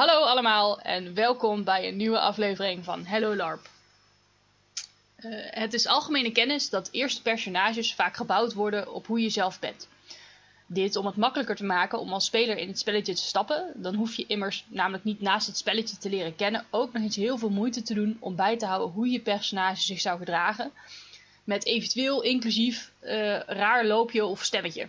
Hallo allemaal en welkom bij een nieuwe aflevering van Hello LARP. Uh, het is algemene kennis dat eerste personages vaak gebouwd worden op hoe je zelf bent. Dit om het makkelijker te maken om als speler in het spelletje te stappen. Dan hoef je immers namelijk niet naast het spelletje te leren kennen ook nog eens heel veel moeite te doen om bij te houden hoe je personage zich zou gedragen. Met eventueel inclusief uh, raar loopje of stemmetje.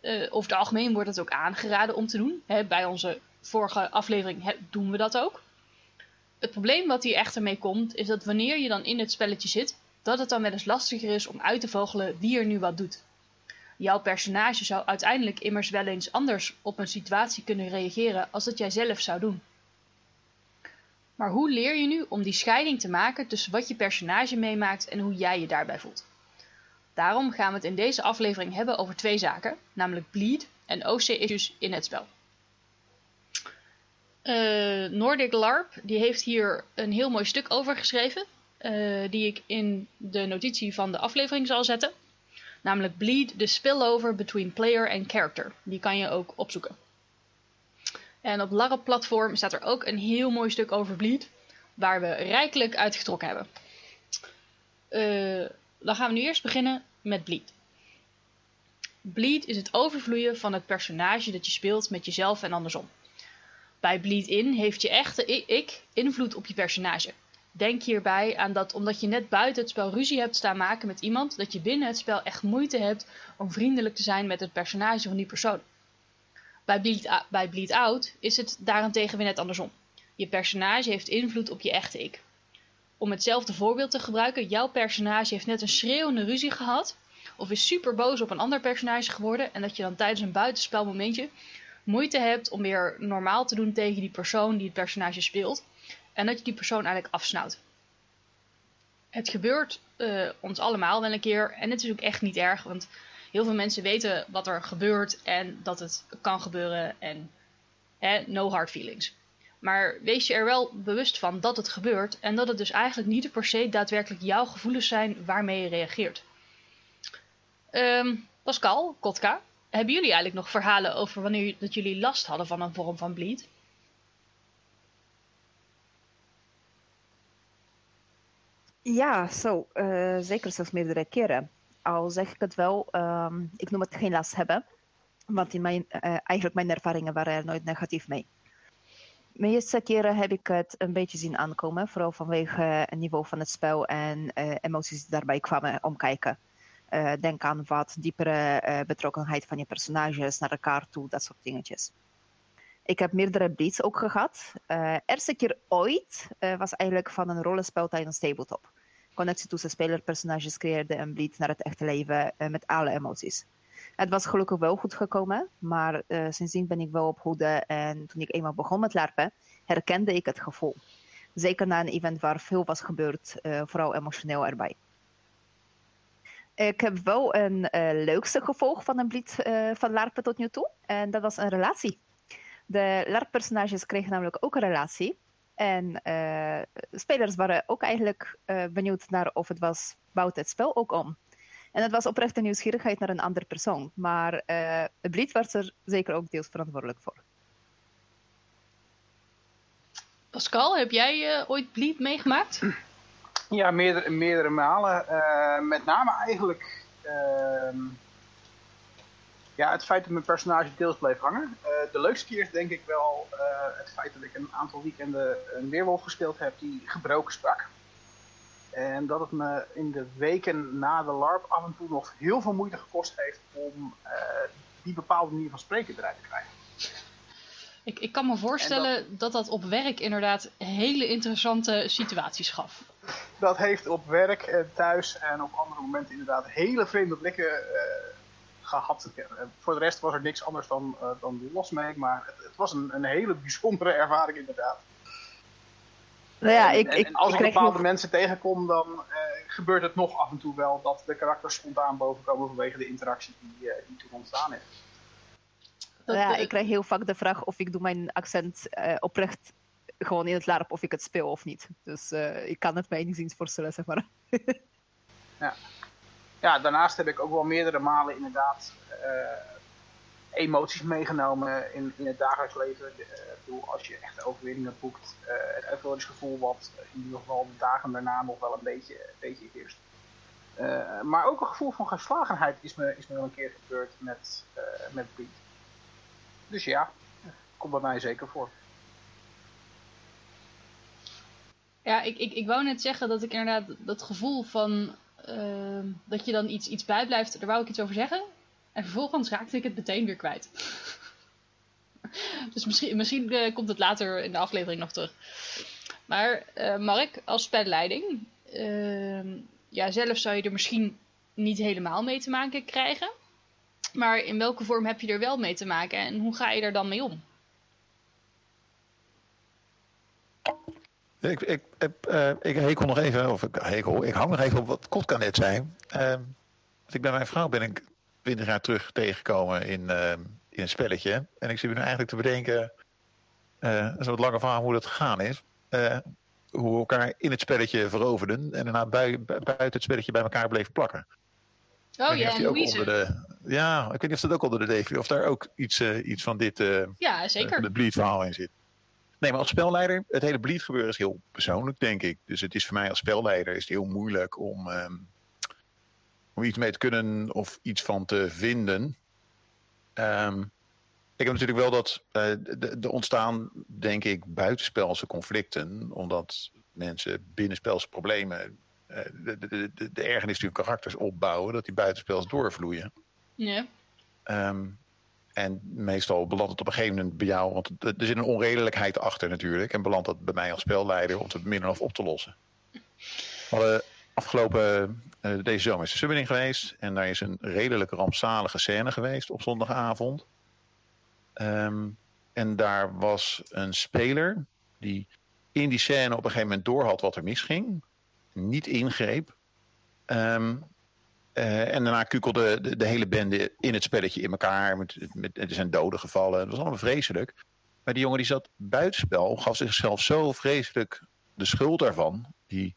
Uh, over het algemeen wordt het ook aangeraden om te doen. Hè, bij onze vorige aflevering doen we dat ook. Het probleem wat hier echter mee komt, is dat wanneer je dan in het spelletje zit, dat het dan wel eens lastiger is om uit te vogelen wie er nu wat doet. Jouw personage zou uiteindelijk immers wel eens anders op een situatie kunnen reageren als dat jij zelf zou doen. Maar hoe leer je nu om die scheiding te maken tussen wat je personage meemaakt en hoe jij je daarbij voelt? Daarom gaan we het in deze aflevering hebben over twee zaken, namelijk bleed en OC-issues in het spel. Uh, Nordic LARP die heeft hier een heel mooi stuk over geschreven, uh, die ik in de notitie van de aflevering zal zetten. Namelijk Bleed the Spillover Between Player and Character. Die kan je ook opzoeken. En op LARP platform staat er ook een heel mooi stuk over Bleed, waar we rijkelijk uitgetrokken hebben. Uh, dan gaan we nu eerst beginnen met Bleed. Bleed is het overvloeien van het personage dat je speelt met jezelf en andersom. Bij Bleed In heeft je echte ik invloed op je personage. Denk hierbij aan dat omdat je net buiten het spel ruzie hebt staan maken met iemand, dat je binnen het spel echt moeite hebt om vriendelijk te zijn met het personage van die persoon. Bij Bleed, bij Bleed Out is het daarentegen weer net andersom. Je personage heeft invloed op je echte ik. Om hetzelfde voorbeeld te gebruiken, jouw personage heeft net een schreeuwende ruzie gehad, of is super boos op een ander personage geworden, en dat je dan tijdens een buitenspelmomentje moeite hebt om weer normaal te doen tegen die persoon die het personage speelt. En dat je die persoon eigenlijk afsnauwt. Het gebeurt uh, ons allemaal wel een keer. En het is ook echt niet erg. Want heel veel mensen weten wat er gebeurt. En dat het kan gebeuren. En hè, no hard feelings. Maar wees je er wel bewust van dat het gebeurt. En dat het dus eigenlijk niet per se daadwerkelijk jouw gevoelens zijn waarmee je reageert. Um, Pascal, Kotka, hebben jullie eigenlijk nog verhalen over wanneer dat jullie last hadden van een vorm van bleed? Ja, zo. Uh, zeker zelfs meerdere keren. Al zeg ik het wel, um, ik noem het geen last hebben. Want in mijn, uh, eigenlijk mijn ervaringen waren er nooit negatief mee. De meeste keren heb ik het een beetje zien aankomen. Vooral vanwege het niveau van het spel en uh, emoties die daarbij kwamen omkijken. Uh, denk aan wat diepere uh, betrokkenheid van je personages naar elkaar toe, dat soort dingetjes. Ik heb meerdere bleeds ook gehad. Uh, eerste keer ooit was eigenlijk van een rollenspel tijdens tabletop. Connectie tussen speler-personages creëerde een bleed naar het echte leven met alle emoties. Het was gelukkig wel goed gekomen, maar sindsdien ben ik wel op hoede en toen ik eenmaal begon met larpen, herkende ik het gevoel. Zeker na een event waar veel was gebeurd, vooral emotioneel erbij. Ik heb wel een uh, leukste gevolg van een blied uh, van LARP tot nu toe. En dat was een relatie. De LARP-personages kregen namelijk ook een relatie. En uh, spelers waren ook eigenlijk benieuwd naar of het was, bouwt het spel ook om. En het was oprecht een nieuwsgierigheid naar een andere persoon. Maar het blied was er zeker ook deels verantwoordelijk voor. Pascal, heb jij ooit bleed meegemaakt? Ja, meerdere, meerdere malen. Uh, met name eigenlijk uh, ja, het feit dat mijn personage deels bleef hangen. Uh, de leukste keer is denk ik wel uh, het feit dat ik een aantal weekenden een weerwolf gespeeld heb die gebroken sprak. En dat het me in de weken na de LARP af en toe nog heel veel moeite gekost heeft om die bepaalde manier van spreken eruit te krijgen. Ik, ik kan me voorstellen dat... dat... dat op werk inderdaad hele interessante situaties gaf dat heeft op werk en thuis en op andere momenten inderdaad hele vreemde blikken uh, gehad. voor de rest was er niks anders dan, uh, dan los mee, maar het, het was een, een, hele bijzondere ervaring inderdaad. Nou ja, ik, en, ik, en als ik ik bepaalde nog... mensen tegenkom, dan uh, gebeurt het nog af en toe wel dat de karakters spontaan bovenkomen vanwege de interactie die, die toen ontstaan is. Ja, ik krijg heel vaak de vraag of ik doe mijn accent oprecht gewoon in het LARP of ik het speel of niet. Dus uh, ik kan het mij eens voorstellen, zeg maar. ja. ja, daarnaast heb ik ook wel meerdere malen inderdaad uh, emoties meegenomen in, in het dagelijks leven. Uh, als je echt overwinningen boekt, uh, het uitvoeringsgevoel wat in ieder geval de dagen daarna nog wel een beetje, een beetje eerst. Uh, maar ook een gevoel van geslagenheid is me, is me wel een keer gebeurd met, met Bleed. Dus ja, komt bij mij zeker voor. Ja, ik, ik, ik wou net zeggen dat ik inderdaad dat gevoel van dat je dan iets, iets bijblijft, daar wou ik iets over zeggen. En vervolgens raakte ik het meteen weer kwijt. dus misschien, misschien uh, komt het later in de aflevering nog terug. Maar uh, Mark, als spelleiding, uh, ja, zelf zou je er misschien niet helemaal mee te maken krijgen. Maar in welke vorm heb je er wel mee te maken en hoe ga je er dan mee om? Ik, ik, ik, uh, ik hekel nog even, of ik hekel, ik hang nog even op wat Kotka net zei. Uh, ik bij mijn vrouw ben ik twintig jaar terug tegengekomen in, uh, in een spelletje. En ik zit me nu eigenlijk te bedenken, dat is wat langer verhaal hoe dat gegaan is. Hoe we elkaar in het spelletje veroverden en daarna bui, buiten het spelletje bij elkaar bleven plakken. Oh ja, en Louise. De, ja, ik weet niet of dat ook onder de DV, of daar ook iets, iets van dit ja, zeker. de bleed verhaal in zit. Nee, maar als spelleider, het hele bleed gebeuren is heel persoonlijk, denk ik. Dus het is voor mij als spelleider is het heel moeilijk om, um, om iets mee te kunnen of iets van te vinden. Um, ik heb natuurlijk wel dat uh, er ontstaan, denk ik, buitenspelse conflicten, omdat mensen binnenspelse problemen, uh, de, de, de, de ergernis die hun karakters opbouwen, dat die buitenspels doorvloeien. Ja. Um, en meestal belandt het op een gegeven moment bij jou, want er zit een onredelijkheid achter natuurlijk. En belandt dat bij mij als spelleider om het min of op te lossen. We hadden afgelopen, uh, deze zomer is de summoning geweest. En daar is een redelijk rampzalige scène geweest op zondagavond. Um, en daar was een speler die in die scène op een gegeven moment doorhad wat er misging. Niet ingreep. Um, uh, en daarna kukelde de, de, hele bende in het spelletje in elkaar. Met, met, er zijn doden gevallen. Het was allemaal vreselijk. Maar die jongen die zat buitenspel, gaf zichzelf zo vreselijk de schuld daarvan. Die,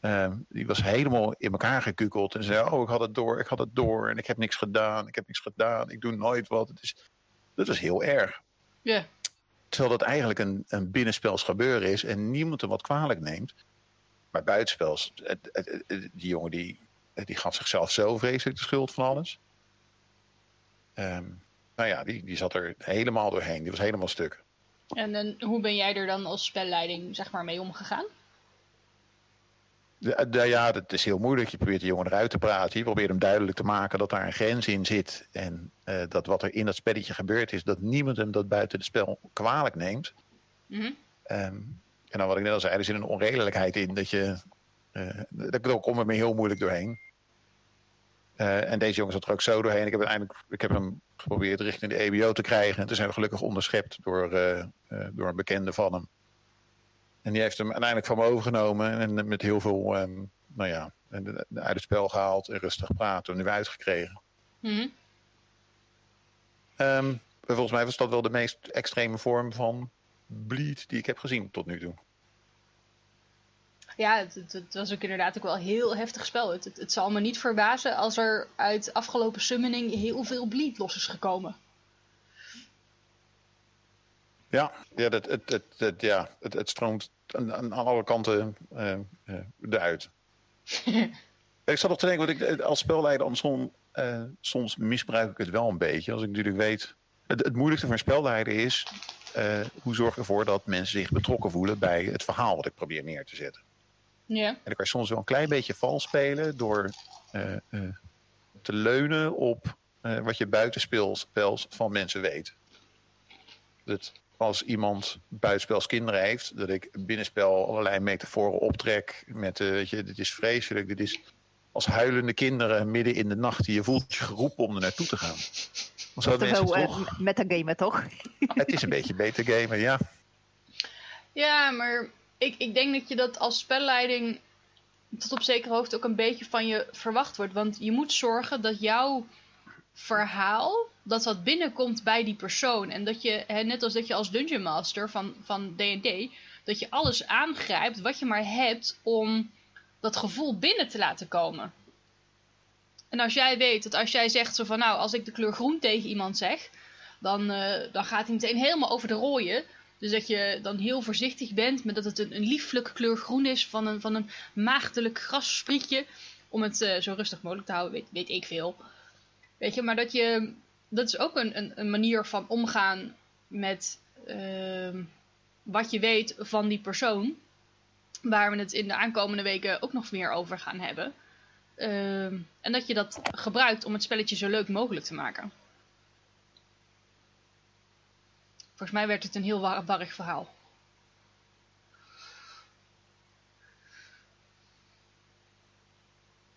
uh, die was helemaal in elkaar gekukeld. En zei, oh ik had het door, ik had het door. En ik heb niks gedaan, ik heb niks gedaan. Ik doe nooit wat. Het is, dat was heel erg. Ja. Yeah. Terwijl dat eigenlijk een, een binnenspels gebeuren is. En niemand hem wat kwalijk neemt. Maar buitenspels, die jongen die die gaf zichzelf zo vreselijk de schuld van alles. Um, nou ja, die, die zat er helemaal doorheen. Die was helemaal stuk. En, en hoe ben jij er dan als spelleiding zeg maar, mee omgegaan? De, de, ja, dat is heel moeilijk. Je probeert de jongen eruit te praten. Je probeert hem duidelijk te maken dat daar een grens in zit. En uh, dat wat er in dat spelletje gebeurd is, dat niemand hem dat buiten het spel kwalijk neemt. Mm -hmm. um, en dan wat ik net al zei, er zit een onredelijkheid in dat je daar kom ik me heel moeilijk doorheen. Uh, en deze jongen zat er ook zo doorheen. Ik heb, uiteindelijk, ik heb hem geprobeerd richting de EBO te krijgen. En toen zijn we gelukkig onderschept door, uh, door een bekende van hem. En die heeft hem uiteindelijk van me overgenomen. En met heel veel, um, nou ja, uit het spel gehaald. En rustig praten. En nu uitgekregen. Mm -hmm. um, volgens mij was dat wel de meest extreme vorm van bleed die ik heb gezien tot nu toe. Ja, het, het, het, was ook inderdaad ook wel een heel heftig spel. Het, het, het zal me niet verbazen als er uit afgelopen summoning heel veel bleed los is gekomen. Ja, ja, dat, het, het, het, ja het, het stroomt aan, aan alle kanten uh, uh, eruit. ik zat nog te denken, want ik, als spelleider andersom, uh, soms misbruik ik het wel een beetje. Als ik natuurlijk weet, het, het moeilijkste een spelleider is, hoe zorg ik ervoor dat mensen zich betrokken voelen bij het verhaal wat ik probeer neer te zetten. Ja. En dan kan je soms wel een klein beetje vals spelen door uh, uh, te leunen op uh, wat je buitenspels van mensen weet. Dat als iemand buitenspels kinderen heeft, dat ik binnenspel allerlei metaforen optrek met, weet je, dit is vreselijk, dit is als huilende kinderen midden in de nacht, je voelt je geroepen om er naartoe te gaan. Zo mensen toch... metagamen, toch? Het is een beetje beter gamen, ja. Ja, maar ik, ik denk dat je dat als spelleiding tot op zekere hoogte ook een beetje van je verwacht wordt. Want je moet zorgen dat jouw verhaal, dat dat binnenkomt bij die persoon. En dat je, net als dat je als Dungeon Master van, van D&D, dat je alles aangrijpt wat je maar hebt om dat gevoel binnen te laten komen. En als jij weet dat als jij zegt zo van nou, als ik de kleur groen tegen iemand zeg, dan, eh, dan gaat hij meteen helemaal over de rooien. Dus dat je dan heel voorzichtig bent met dat het een, een lieflijk kleur groen is van een, van een maagdelijk grassprietje. Om het eh, zo rustig mogelijk te houden, weet, weet ik veel. Weet je, maar dat je. Dat is ook een, een, een manier van omgaan met ehm, wat je weet van die persoon. Waar we het in de aankomende weken ook nog meer over gaan hebben. Ehm, en dat je dat gebruikt om het spelletje zo leuk mogelijk te maken. Volgens mij werd het een heel war- warrig verhaal.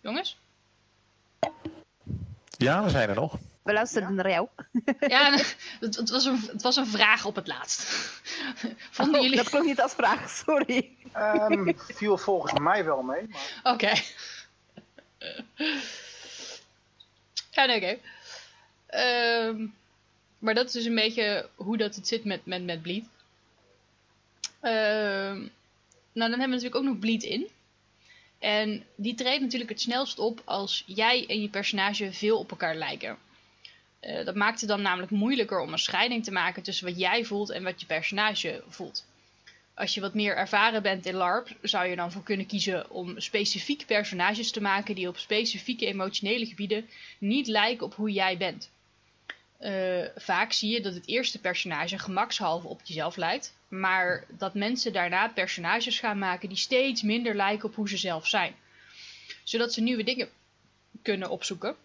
Jongens? Ja, we zijn er nog. We luisterden naar jou. Ja, het, het, was een, het was een vraag op het laatst. Vonden Oh, jullie... Dat klonk niet als vraag, sorry. Ehm, viel volgens mij wel mee. Maar... Oké. ja, nee, oké. Ehm, maar dat is dus een beetje hoe dat het zit met, met, met Bleed. Ehm, nou, dan hebben we natuurlijk ook nog Bleed in. En die treedt natuurlijk het snelst op als jij en je personage veel op elkaar lijken. Eh, dat maakt het dan namelijk moeilijker om een scheiding te maken tussen wat jij voelt en wat je personage voelt. Als je wat meer ervaren bent in LARP, zou je dan voor kunnen kiezen om specifiek personages te maken die op specifieke emotionele gebieden niet lijken op hoe jij bent. Eh, vaak zie je dat het eerste personage gemakshalve op jezelf lijkt, maar dat mensen daarna personages gaan maken die steeds minder lijken op hoe ze zelf zijn. Zodat ze nieuwe dingen kunnen opzoeken.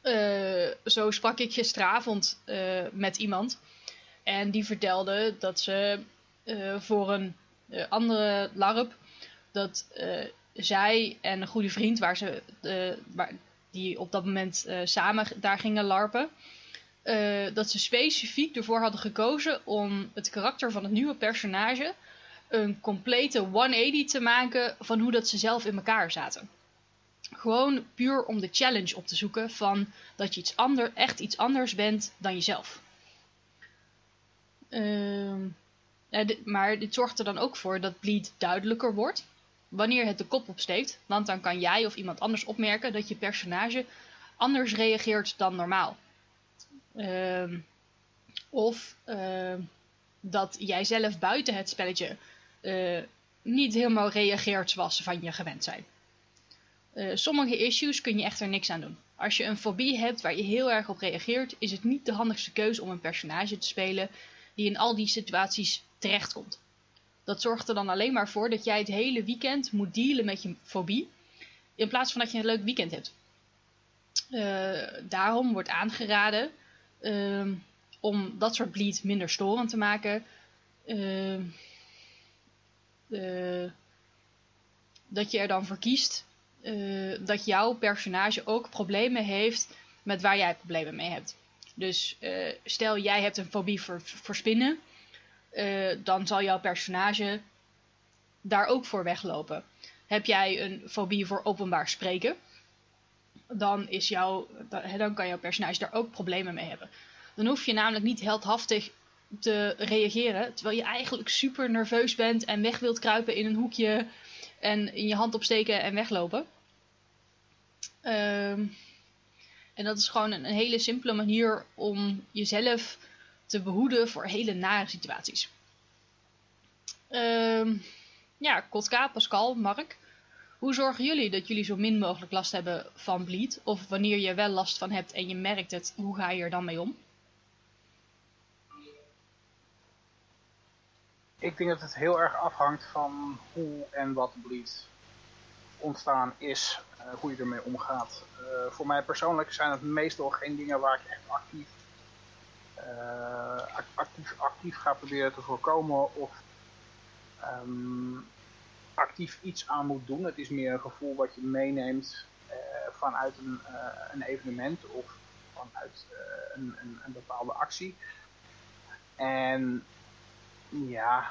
Eh, zo sprak ik gisteravond eh, met iemand en die vertelde dat ze voor een andere LARP dat zij en een goede vriend waar ze, waar, die op dat moment eh, samen daar gingen larpen, eh, dat ze specifiek ervoor hadden gekozen om het karakter van het nieuwe personage een complete 180 te maken van hoe dat ze zelf in elkaar zaten. Gewoon puur om de challenge op te zoeken van dat je iets ander, echt iets anders bent dan jezelf. Dit- maar dit zorgt er dan ook voor dat bleed duidelijker wordt wanneer het de kop opsteekt. Want dan kan jij of iemand anders opmerken dat je personage anders reageert dan normaal. Ehm, of ehm, dat jij zelf buiten het spelletje eh, niet helemaal reageert zoals ze van je gewend zijn. Eh, sommige issues kun je echter niks aan doen. Als je een fobie hebt waar je heel erg op reageert, is het niet de handigste keuze om een personage te spelen die in al die situaties terechtkomt. Dat zorgt er dan alleen maar voor dat jij het hele weekend moet dealen met je fobie, in plaats van dat je een leuk weekend hebt. Eh, daarom wordt aangeraden ehm, om dat soort bleed minder storend te maken. ehm, eh, dat je er dan voor kiest eh, dat jouw personage ook problemen heeft met waar jij problemen mee hebt. Dus stel jij hebt een fobie voor, voor spinnen, eh, dan zal jouw personage daar ook voor weglopen. Heb jij een fobie voor openbaar spreken, dan, is jouw, da- dan kan jouw personage daar ook problemen mee hebben. Dan hoef je namelijk niet heldhaftig te reageren, terwijl je eigenlijk super nerveus bent en weg wilt kruipen in een hoekje en in je hand opsteken en weglopen. Ehm, en dat is gewoon een hele simpele manier om jezelf te behoeden voor hele nare situaties. Ehm, ja, Kotka, Pascal, Mark. Hoe zorgen jullie dat jullie zo min mogelijk last hebben van bleed? Of wanneer je wel last van hebt en je merkt het, hoe ga je er dan mee om? Ik denk dat het heel erg afhangt van hoe en wat bleed ontstaan is, eh, hoe je ermee omgaat. Eh, voor mij persoonlijk zijn het meestal geen dingen waar ik echt actief, ac- actief, actief ga proberen te voorkomen of ehm, actief iets aan moet doen. Het is meer een gevoel wat je meeneemt eh, vanuit een, eh, een evenement of vanuit eh, een, een, een bepaalde actie. En ja,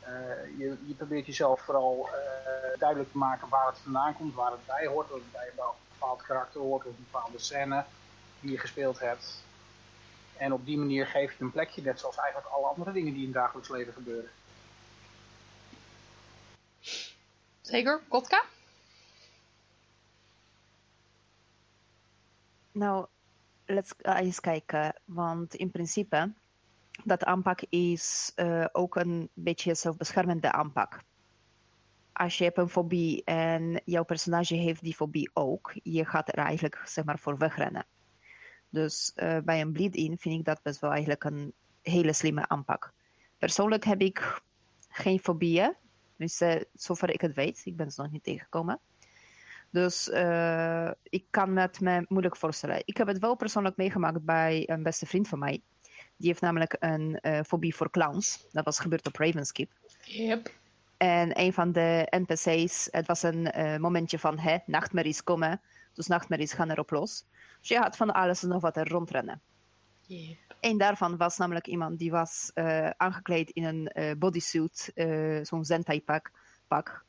eh, je, je probeert jezelf vooral eh, duidelijk te maken waar het vandaan komt, waar het bij hoort, dat het bij een bepaald karakter hoort of een bepaalde scène die je gespeeld hebt. En op die manier geef je een plekje, net zoals eigenlijk alle andere dingen die in het dagelijks leven gebeuren. Zeker, Kotka? Nou, let's eens kijken. Want in principe, dat aanpak is uh, ook een beetje zelfbeschermende aanpak. Als je hebt een fobie en jouw personage heeft die fobie ook, je gaat er eigenlijk zeg maar, voor wegrennen. Dus uh, bij een bleed-in vind ik dat best wel eigenlijk een hele slimme aanpak. Persoonlijk heb ik geen fobieën, dus uh, zover ik het weet. Ik ben ze nog niet tegengekomen. Dus uh, ik kan het me moeilijk voorstellen. Ik heb het wel persoonlijk meegemaakt bij een beste vriend van mij. Die heeft namelijk een fobie voor clowns. Dat was gebeurd op Ravenskip. Yep. En een van de NPC's, het was een momentje van hè, nachtmerries komen. Dus nachtmerries gaan erop los. Dus je had van alles en nog wat er rondrennen. Yep. Een daarvan was namelijk iemand die was uh, aangekleed in een uh, bodysuit, uh, zo'n Zentai pak, pak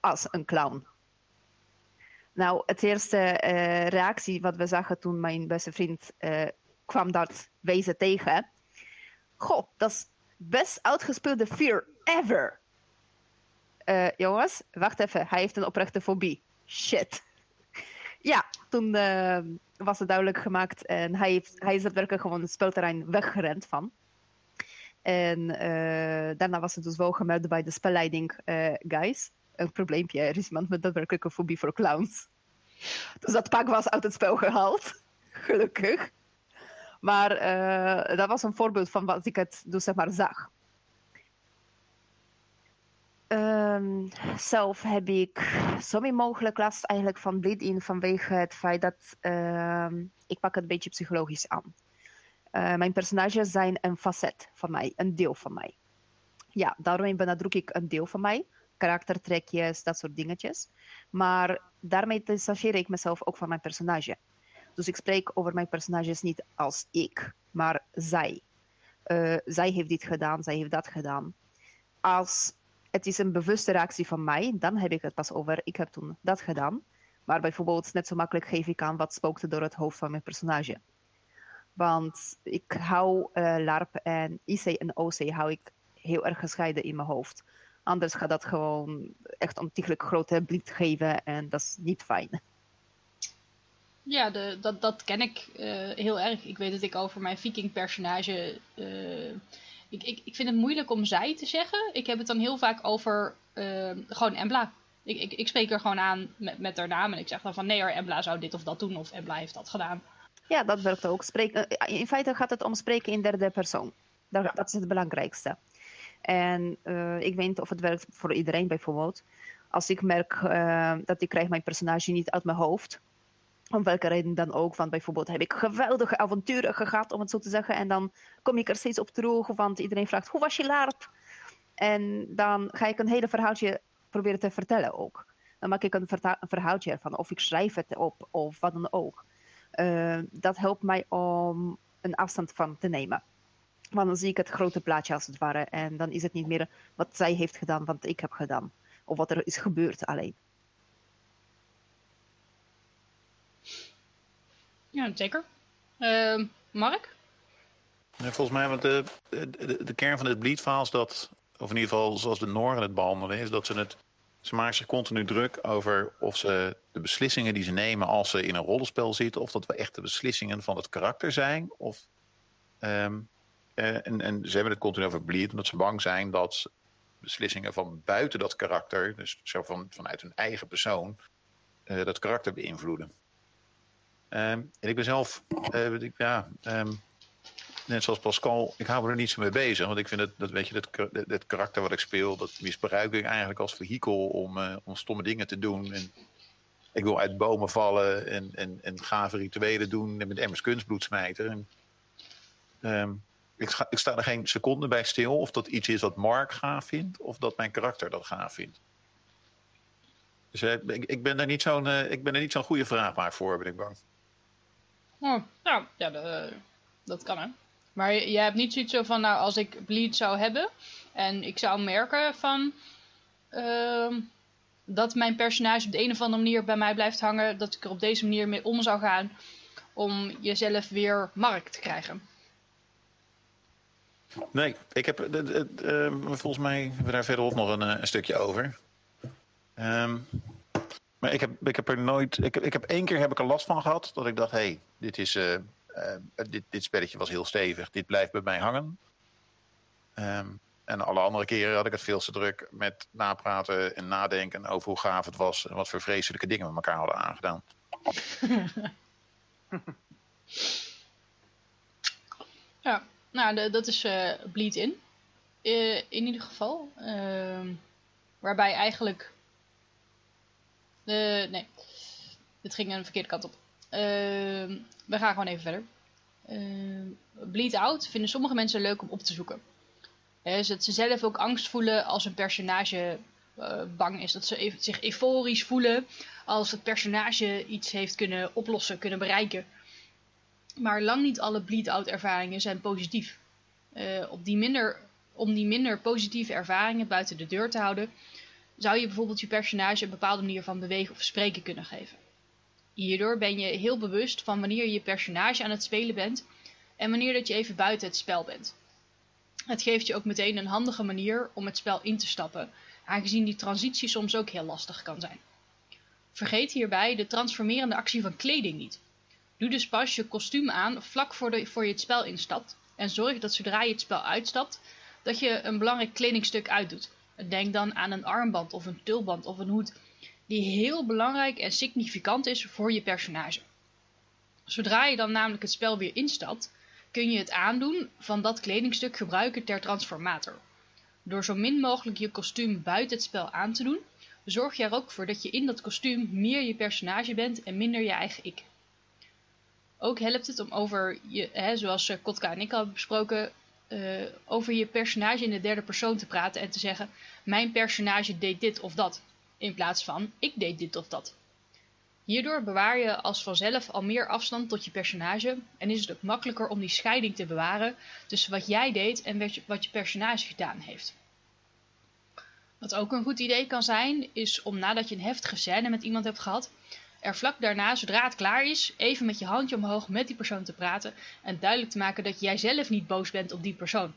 als een clown. Nou, het eerste reactie wat we zagen toen mijn beste vriend kwam dat wezen tegen. Goh, dat is best uitgespeelde fear ever. jongens, wacht even, hij heeft een oprechte fobie. Shit. Ja, toen was het duidelijk gemaakt. En hij, heeft, hij is daadwerkelijk gewoon het speelterrein weggerend van. En uh, daarna was het dus wel gemeld bij de spelleiding, uh, guys. Een probleempje, er is iemand met daadwerkelijke fobie voor clowns. Dus dat pak was uit het spel gehaald. Gelukkig. Maar dat was een voorbeeld van wat ik het dus zeg maar zag. Um, zelf heb ik zo mogelijk last eigenlijk van bleed-in vanwege het feit dat uh, ik pak het een beetje psychologisch aan. Uh, mijn personages zijn een facet van mij, een deel van mij. Ja, daarmee benadruk ik een deel van mij, karaktertrekjes, dat soort dingetjes. Maar daarmee distancieer ik mezelf ook van mijn personage. Dus ik spreek over mijn personages niet als ik, maar zij. Uh, zij heeft dit gedaan, zij heeft dat gedaan. Als het is een bewuste reactie van mij, dan heb ik het pas over, ik heb toen dat gedaan. Maar bijvoorbeeld net zo makkelijk geef ik aan wat spookte door het hoofd van mijn personage. Want ik hou uh, LARP en IC en OC hou ik heel erg gescheiden in mijn hoofd. Anders gaat dat gewoon echt ontiegelijk grote blik geven en dat is niet fijn. Ja, de, dat, dat ken ik uh, heel erg. Ik weet dat ik over mijn viking personage... Uh, ik, ik, ik vind het moeilijk om zij te zeggen. Ik heb het dan heel vaak over uh, gewoon Embla. Ik, ik, ik spreek er gewoon aan met, met haar naam en ik zeg dan van nee hoor, Embla zou dit of dat doen of Embla heeft dat gedaan. Ja, dat werkt ook. Spreek, in feite gaat het om spreken in derde persoon. Dat, ja. dat is het belangrijkste. En uh, ik weet niet of het werkt voor iedereen bijvoorbeeld. Als ik merk uh, dat ik krijg mijn personage niet uit mijn hoofd, om welke reden dan ook. Want bijvoorbeeld heb ik geweldige avonturen gehad, om het zo te zeggen. En dan kom ik er steeds op terug, want iedereen vraagt, hoe was je LARP? En dan ga ik een hele verhaaltje proberen te vertellen ook. Dan maak ik een, verhaaltje ervan, of ik schrijf het op, of wat dan ook. Uh, dat helpt mij om een afstand van te nemen. Want dan zie ik het grote plaatje als het ware. En dan is het niet meer wat zij heeft gedaan, wat ik heb gedaan. Of wat er is gebeurd alleen. Ja, zeker. Uh, Mark? Volgens mij, want de, de, de, kern van het bleedverhaal is dat, of in ieder geval zoals de Noren het behandelen, is dat ze het. Ze maken zich continu druk over of ze de beslissingen die ze nemen als ze in een rollenspel zitten, of dat we echt de beslissingen van het karakter zijn. Of, um, uh, en, en ze hebben het continu over bleed, omdat ze bang zijn dat beslissingen van buiten dat karakter, dus van, vanuit hun eigen persoon, uh, dat karakter beïnvloeden. Um, en ik ben zelf, uh, ik, ja, um, net zoals Pascal, ik hou me er niet zo mee bezig. Want ik vind dat, dat weet je, dat, dat, karakter wat ik speel, dat misbruik ik eigenlijk als vehikel om, uh, om stomme dingen te doen. En ik wil uit bomen vallen en, en, en gave rituelen doen en met emmers kunstbloed smijten. En, um, ik, ik sta er geen seconde bij stil of dat iets is wat Mark gaaf vindt of dat mijn karakter dat gaaf vindt. Dus uh, ik, ben er niet zo'n ik ben er niet zo'n goede vraagmaak voor, ben ik bang. Oh, nou, ja, dat kan hè. Maar je, hebt niet zoiets zo van, nou, als ik bleed zou hebben en ik zou merken van uh, dat mijn personage op de een of andere manier bij mij blijft hangen, dat ik er op deze manier mee om zou gaan om jezelf weer markt te krijgen. Nee, ik heb, uh, volgens mij hebben we daar verderop nog een, een stukje over. Um, Ik heb, ik heb er nooit. Ik, ik heb één keer heb ik er last van gehad. Dat ik dacht, hé, hey, dit is. eh, eh, dit, dit spelletje was heel stevig. Dit blijft bij mij hangen. Ehm, en alle andere keren had ik het veel te druk met napraten en nadenken over hoe gaaf het was. En wat voor vreselijke dingen we elkaar hadden aangedaan. Ja, nou, dat is eh Bleed In. In ieder geval. Ehm, waarbij eigenlijk. Eh, nee, dit ging een verkeerde kant op. Ehm, we gaan gewoon even verder. Ehm, Bleed Out vinden sommige mensen leuk om op te zoeken. Eh, zodat ze zelf ook angst voelen als een personage eh, bang is. Dat ze zich euforisch voelen als het personage iets heeft kunnen oplossen, kunnen bereiken. Maar lang niet alle bleed-out ervaringen zijn positief. Eh, op die minder, om die minder positieve ervaringen buiten de deur te houden, zou je bijvoorbeeld je personage een bepaalde manier van bewegen of spreken kunnen geven. Hierdoor ben je heel bewust van wanneer je je personage aan het spelen bent en wanneer dat je even buiten het spel bent. Het geeft je ook meteen een handige manier om het spel in te stappen, aangezien die transitie soms ook heel lastig kan zijn. Vergeet hierbij de transformerende actie van kleding niet. Doe dus pas je kostuum aan vlak voor, de, voor je het spel instapt. En zorg dat zodra je het spel uitstapt, dat je een belangrijk kledingstuk uitdoet. Denk dan aan een armband of een tulband of een hoed, die heel belangrijk en significant is voor je personage. Zodra je dan namelijk het spel weer instapt, kun je het aandoen van dat kledingstuk gebruiken ter transformator. Door zo min mogelijk je kostuum buiten het spel aan te doen, zorg je er ook voor dat je in dat kostuum meer je personage bent en minder je eigen ik. Ook helpt het om over je, hè, zoals eh, Kotka en ik al besproken, eh, over je personage in de derde persoon te praten en te zeggen: Mijn personage deed dit of dat, in plaats van ik deed dit of dat. Hierdoor bewaar je als vanzelf al meer afstand tot je personage en is het ook makkelijker om die scheiding te bewaren tussen wat jij deed en wat je, wat je personage gedaan heeft. Wat ook een goed idee kan zijn, is om nadat je een heftige scène met iemand hebt gehad, er vlak daarna, zodra het klaar is, even met je handje omhoog met die persoon te praten en duidelijk te maken dat jij zelf niet boos bent op die persoon.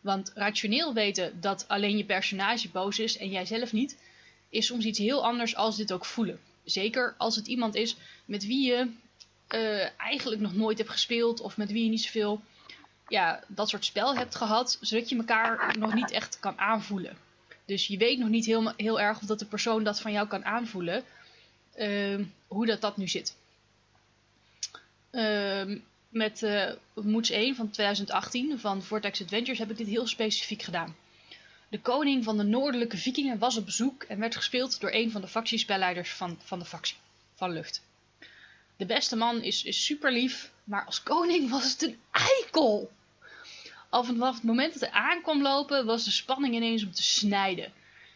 Want rationeel weten dat alleen je personage boos is en jij zelf niet, is soms iets heel anders als dit ook voelen. Zeker als het iemand is met wie je eh, eigenlijk nog nooit hebt gespeeld of met wie je niet zoveel ja, dat soort spel hebt gehad, zodat je elkaar nog niet echt kan aanvoelen. Dus je weet nog niet heel, heel erg of dat de persoon dat van jou kan aanvoelen. Ehm, hoe dat, dat nu zit. Ehm, met eh Moeds 1 van 2018 van Vortex Adventures heb ik dit heel specifiek gedaan. De koning van de noordelijke vikingen was op bezoek en werd gespeeld door een van de factiespelleiders van, van de factie, van Lucht. De beste man is, is super lief, maar als koning was het een eikel. Al vanaf het moment dat hij aankwam lopen was de spanning ineens om te snijden.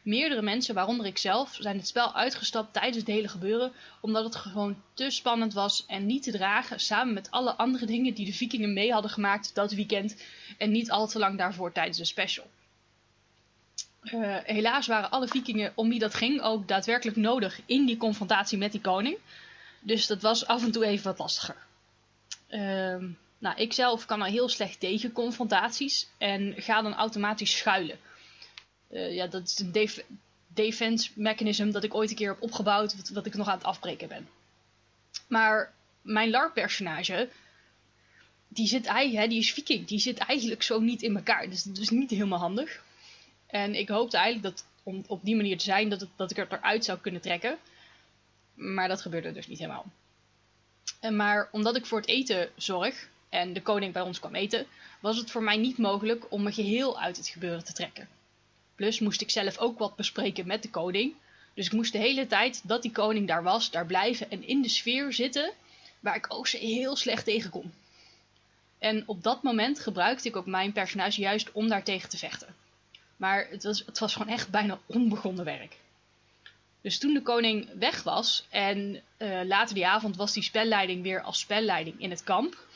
Meerdere mensen, waaronder ik zelf, zijn het spel uitgestapt tijdens het hele gebeuren, omdat het gewoon te spannend was en niet te dragen samen met alle andere dingen die de vikingen mee hadden gemaakt dat weekend en niet al te lang daarvoor tijdens de special. Eh, helaas waren alle vikingen om wie dat ging ook daadwerkelijk nodig in die confrontatie met die koning. Dus dat was af en toe even wat lastiger. Ehm, nou, ik zelf kan al heel slecht tegen confrontaties en ga dan automatisch schuilen. Eh, ja, dat is een def defense mechanism dat ik ooit een keer heb opgebouwd, wat, wat ik nog aan het afbreken ben. Maar mijn LARP-personage, die, zit, hè, die is viking, die zit eigenlijk zo niet in elkaar. Dus dat is niet helemaal handig. En ik hoopte eigenlijk dat, om op die manier te zijn, dat, ik het eruit zou kunnen trekken. Maar dat gebeurde dus niet helemaal. Maar omdat ik voor het eten zorg en de koning bij ons kwam eten, was het voor mij niet mogelijk om me geheel uit het gebeuren te trekken. Plus moest ik zelf ook wat bespreken met de koning. Dus ik moest de hele tijd dat die koning daar was, daar blijven en in de sfeer zitten, waar ik ook ze heel slecht tegen kon. En op dat moment gebruikte ik ook mijn personage juist om daar tegen te vechten. Maar het was, het was gewoon echt bijna onbegonnen werk. Dus toen de koning weg was en eh, later die avond was die spelleiding weer als spelleiding in het kamp,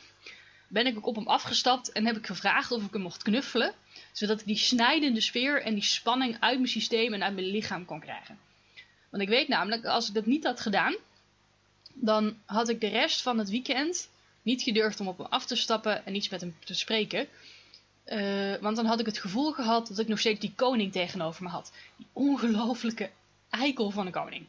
ben ik ook op hem afgestapt en heb ik gevraagd of ik hem mocht knuffelen, zodat ik die snijdende sfeer en die spanning uit mijn systeem en uit mijn lichaam kon krijgen. Want ik weet namelijk, als ik dat niet had gedaan, dan had ik de rest van het weekend niet gedurfd om op hem af te stappen en iets met hem te spreken. Eh, want dan had ik het gevoel gehad dat ik nog steeds die koning tegenover me had. Die ongelofelijke eikel van een koning.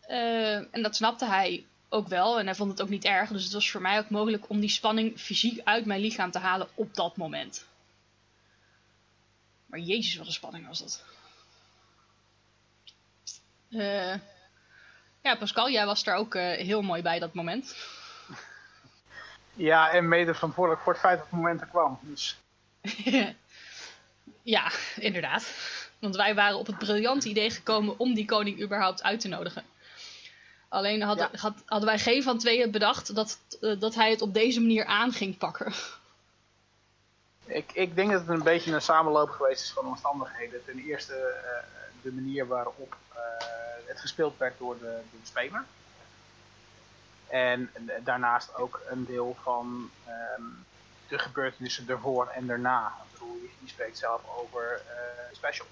Eh, en dat snapte hij ook wel en hij vond het ook niet erg. Dus het was voor mij ook mogelijk om die spanning fysiek uit mijn lichaam te halen op dat moment. Maar jezus, wat een spanning was dat. Eh, ja, Pascal, jij was er ook eh, heel mooi bij dat moment. Ja, en mede verantwoordelijk voor het feit dat het moment er kwam. Dus ja, inderdaad. Want wij waren op het briljante idee gekomen om die koning überhaupt uit te nodigen. Alleen hadden, Ja. had- hadden wij geen van tweeën bedacht dat, eh, dat hij het op deze manier aan ging pakken. Ik, ik denk dat het een beetje een samenloop geweest is van omstandigheden. Ten eerste eh, de manier waarop eh, het gespeeld werd door de, de speler. En daarnaast ook een deel van ehm, de gebeurtenissen ervoor en daarna. Je spreekt zelf over eh, special.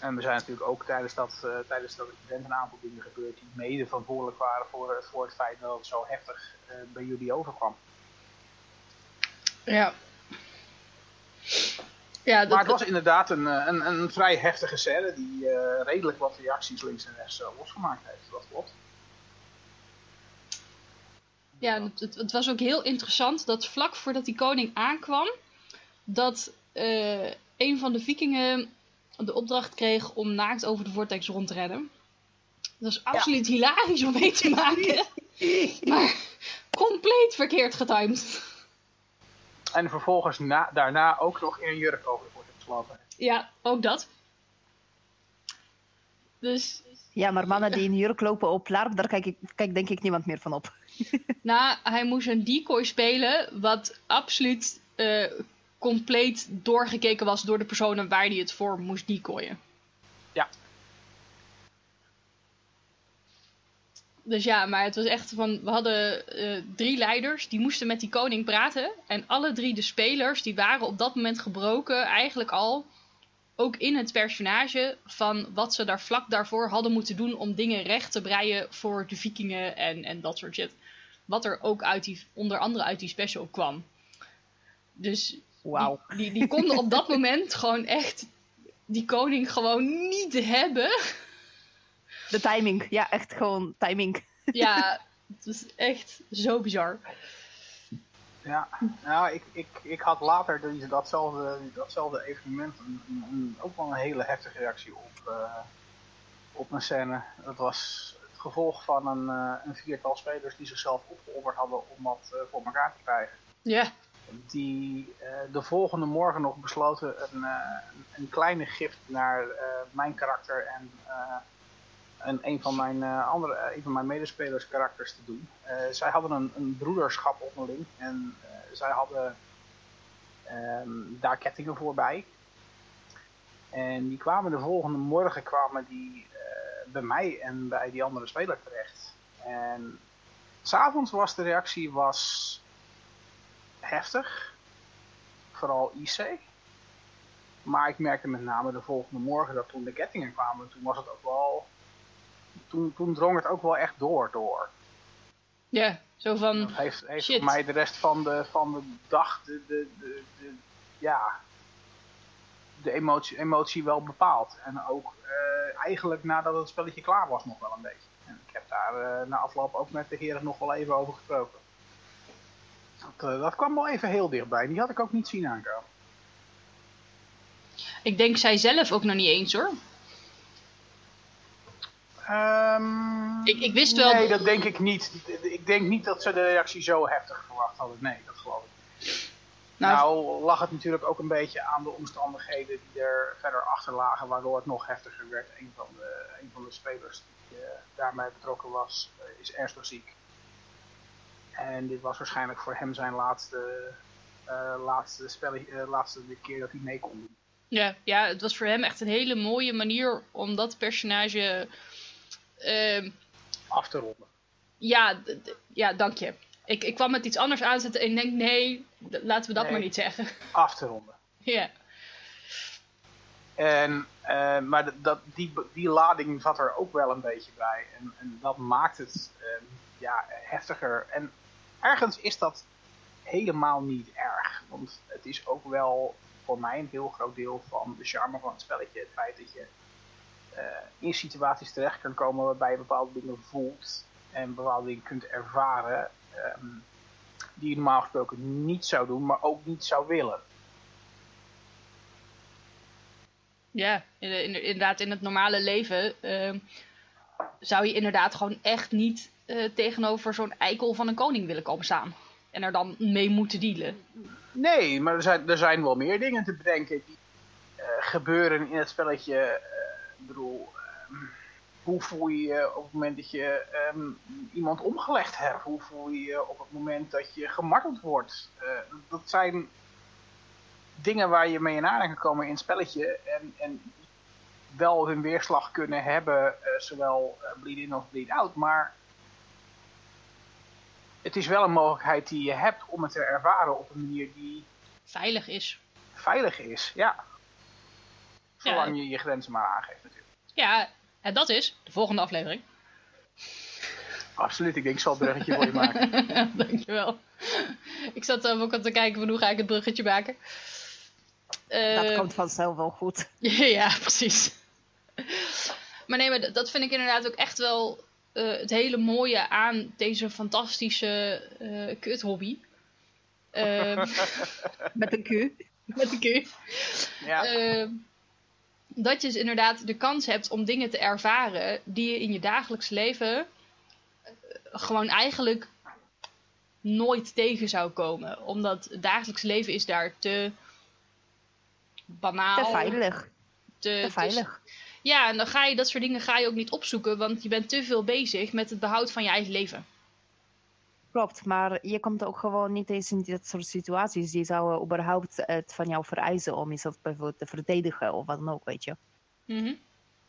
En er zijn natuurlijk ook tijdens dat, tijdens dat event een aantal dingen gebeurd die mede verantwoordelijk waren voor, voor het feit dat het zo heftig bij jullie overkwam. Ja. Ja, dat, Maar het was inderdaad een, eh, een, een vrij heftige scène die eh, redelijk wat reacties links en rechts eh, losgemaakt heeft. Dat klopt. Ja, het, het, was ook heel interessant dat vlak voordat die koning aankwam, dat eh, een van de vikingen de opdracht kreeg om naakt over de vortex rond te rennen. Dat is absoluut hilarisch om mee te maken. maar compleet verkeerd getimed. En vervolgens na, daarna ook nog in een jurk over de vortex geslapen. Ja, ook dat. Dus, Ja, maar mannen die in jurk lopen op LARP, daar kijk, ik, kijk denk ik niemand meer van op. nou, hij moest een decoy spelen, wat absoluut eh, compleet doorgekeken was door de personen waar hij het voor moest decoyen. Ja. Dus ja, maar het was echt van, we hadden eh, drie leiders, die moesten met die koning praten. En alle drie de spelers, die waren op dat moment gebroken, eigenlijk al, ook in het personage, van wat ze daar vlak daarvoor hadden moeten doen om dingen recht te breien voor de vikingen en, en dat soort shit. Wat er ook uit die, onder andere uit die special kwam. Dus die, die, die konden op dat moment gewoon echt die koning gewoon niet hebben. De timing. Ja, echt gewoon timing. Ja, het was echt zo bizar. Ja, nou, ik, ik, ik had later die- datzelfde, datzelfde evenement een, een- een- ook wel een hele heftige reactie op, eh, op een scène. Dat was het gevolg van een, eh, een viertal spelers die zichzelf opgeofferd hadden om wat eh, voor elkaar te krijgen. Ja, die eh, de volgende morgen nog besloten een, eh, een- kleine gift naar eh, mijn karakter en, eh, en een van mijn eh, andere, eh, een van mijn medespelers karakters te doen. Eh, zij hadden een, een broederschap onderling en zij hadden ehm, daar kettingen voorbij. En die kwamen de volgende morgen kwamen die bij mij en bij die andere speler terecht. En s'avonds was de reactie was heftig. Vooral IC. Maar ik merkte met name de volgende morgen dat toen de kettingen kwamen, toen was het ook wel. Toen, toen drong het ook wel echt door, door. ja. Zo van, Dat heeft, heeft Shit. mij de rest van de, van de dag de, de, de, de- ja, de emotie, emotie wel bepaald. En ook eh, eigenlijk nadat het spelletje klaar was nog wel een beetje. En ik heb daar eh, na afloop ook met de heren nog wel even over gesproken. Dat, eh, dat kwam wel even heel dichtbij. Die had ik ook niet zien aankomen. ik denk zij zelf ook nog niet eens hoor. Ehm, Ik- ik wist wel- Nee, dat denk ik niet. Ik denk niet dat ze de reactie zo heftig verwacht hadden. Nee, dat geloof ik. Nou, Nou, lag het natuurlijk ook een beetje aan de omstandigheden die er verder achter lagen, waardoor het nog heftiger werd. Een van de, een van de spelers die eh, daarmee betrokken was, eh, is ernstig ziek. En dit was waarschijnlijk voor hem zijn laatste, eh, laatste, laatste keer dat hij mee kon doen. Ja, ja, het was voor hem echt een hele mooie manier om dat personage. Ehm, Af te ronden. ja, ja, dank je. Ik, ik kwam met iets anders aanzetten en ik denk, nee, laten we dat Nee. maar niet zeggen. Af te ronden. ja. En, eh, maar dat, die, die lading zat er ook wel een beetje bij. En, en dat maakt het eh, ja, heftiger. En ergens is dat helemaal niet erg. Want het is ook wel voor mij een heel groot deel van de charme van het spelletje. Het feit dat je in situaties terecht kan komen waarbij je bepaalde dingen voelt en bepaalde dingen kunt ervaren ehm, die je normaal gesproken niet zou doen, maar ook niet zou willen. Ja, inderdaad, in het normale leven ehm, zou je inderdaad gewoon echt niet uh, tegenover zo'n eikel van een koning willen komen staan. En er dan mee moeten dealen. Nee, maar er zijn, er zijn wel meer dingen te bedenken die uh, gebeuren in het spelletje. Ik bedoel, um, hoe voel je je op het moment dat je um, iemand omgelegd hebt? Hoe voel je je op het moment dat je gemarteld wordt? dat zijn dingen waar je mee in aanraking kan komen in het spelletje. En, en wel hun weerslag kunnen hebben, zowel bleed in of bleed out. Maar het is wel een mogelijkheid die je hebt om het te ervaren op een manier die... Veilig is. Veilig is, ja. Zolang je je grenzen maar aangeeft natuurlijk. Ja, en dat is de volgende aflevering. Absoluut, ik denk ik zal het bruggetje voor je maken. Dankjewel. Ik zat ook aan te kijken van hoe ga ik het bruggetje maken. dat uh, komt vanzelf wel goed. ja, precies. Maar nee, maar dat vind ik inderdaad ook echt wel uh, het hele mooie aan deze fantastische uh, kuthobby. Uh, met een Q. Met een Q. Ja. Dat je dus inderdaad de kans hebt om dingen te ervaren die je in je dagelijks leven eh, gewoon eigenlijk nooit tegen zou komen. Omdat het dagelijks leven is daar te banaal. Te veilig. Te, te veilig. Ja, en dan ga je dat soort dingen ga je ook niet opzoeken, want je bent te veel bezig met het behoud van je eigen leven. Klopt, maar je komt ook gewoon niet eens in dit soort situaties die zouden überhaupt het van jou vereisen om jezelf bijvoorbeeld te verdedigen of wat dan ook, weet je. Mm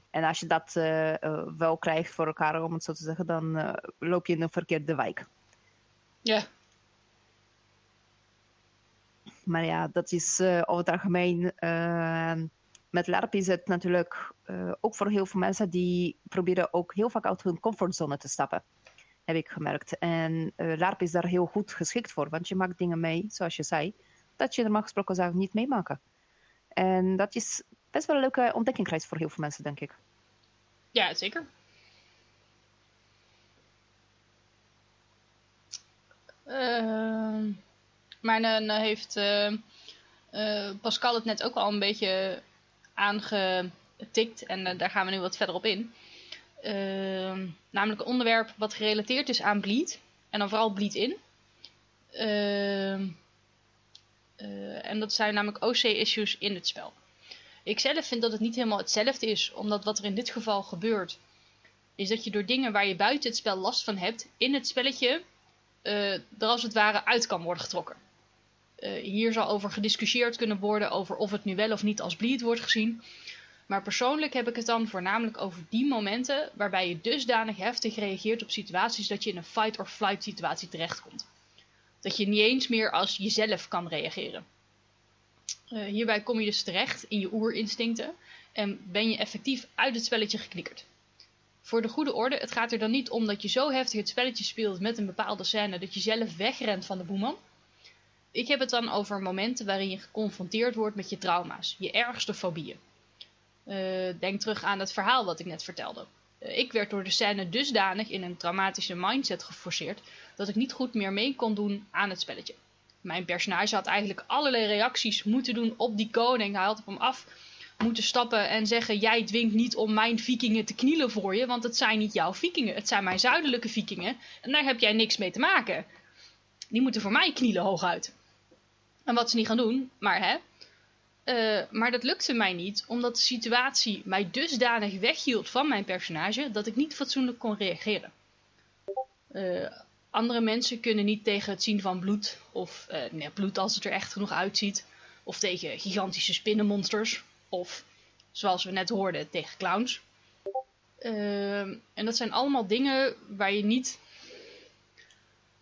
En als je dat uh, uh, wel krijgt voor elkaar, om het zo te zeggen, dan uh, loop je in een verkeerde wijk. Ja. Maar ja, dat is over het algemeen met LARP is het natuurlijk ook voor heel veel mensen die proberen ook heel vaak uit hun comfortzone te stappen. Heb ik gemerkt. En uh, LARP is daar heel goed geschikt voor, want je maakt dingen mee, zoals je zei, dat je normaal gesproken zou niet meemaken. En dat is best wel een leuke ontdekkingsreis voor heel veel mensen, denk ik. Ja, zeker. Uh, maar dan heeft Pascal het net ook al een beetje aangetikt en daar gaan we nu wat verder op in. Uh, namelijk een onderwerp wat gerelateerd is aan bleed. En dan vooral bleed in. Uh, en dat zijn namelijk OC-issues in het spel. Ik zelf vind dat het niet helemaal hetzelfde is, omdat wat er in dit geval gebeurt, is dat je door dingen waar je buiten het spel last van hebt, in het spelletje er als het ware uit kan worden getrokken. Uh, hier zal over gediscussieerd kunnen worden over of het nu wel of niet als bleed wordt gezien. Maar persoonlijk heb ik het dan voornamelijk over die momenten waarbij je dusdanig heftig reageert op situaties dat je in een fight or flight situatie terechtkomt. Dat je niet eens meer als jezelf kan reageren. Uh, hierbij kom je dus terecht in je oerinstincten en ben je effectief uit het spelletje geknikkerd. Voor de goede orde, het gaat er dan niet om dat je zo heftig het spelletje speelt met een bepaalde scène dat je zelf wegrent van de boeman ik heb het dan over momenten waarin je geconfronteerd wordt met je trauma's, je ergste fobieën. Uh, denk terug aan het verhaal wat ik net vertelde. Uh, ik werd door de scène dusdanig in een traumatische mindset geforceerd dat ik niet goed meer mee kon doen aan het spelletje. Mijn personage had eigenlijk allerlei reacties moeten doen op die koning. Hij had op hem af moeten stappen en zeggen: Jij dwingt niet om mijn vikingen te knielen voor je, want het zijn niet jouw vikingen, het zijn mijn zuidelijke vikingen en daar heb jij niks mee te maken. Die moeten voor mij knielen hooguit. En wat ze niet gaan doen, maar hè. Uh, maar dat lukte mij niet, omdat de situatie mij dusdanig weghield van mijn personage dat ik niet fatsoenlijk kon reageren. Uh, andere mensen kunnen niet tegen het zien van bloed, of uh, nee, bloed als het er echt genoeg uitziet, of tegen gigantische spinnenmonsters, of zoals we net hoorden, tegen clowns. en dat zijn allemaal dingen waar je niet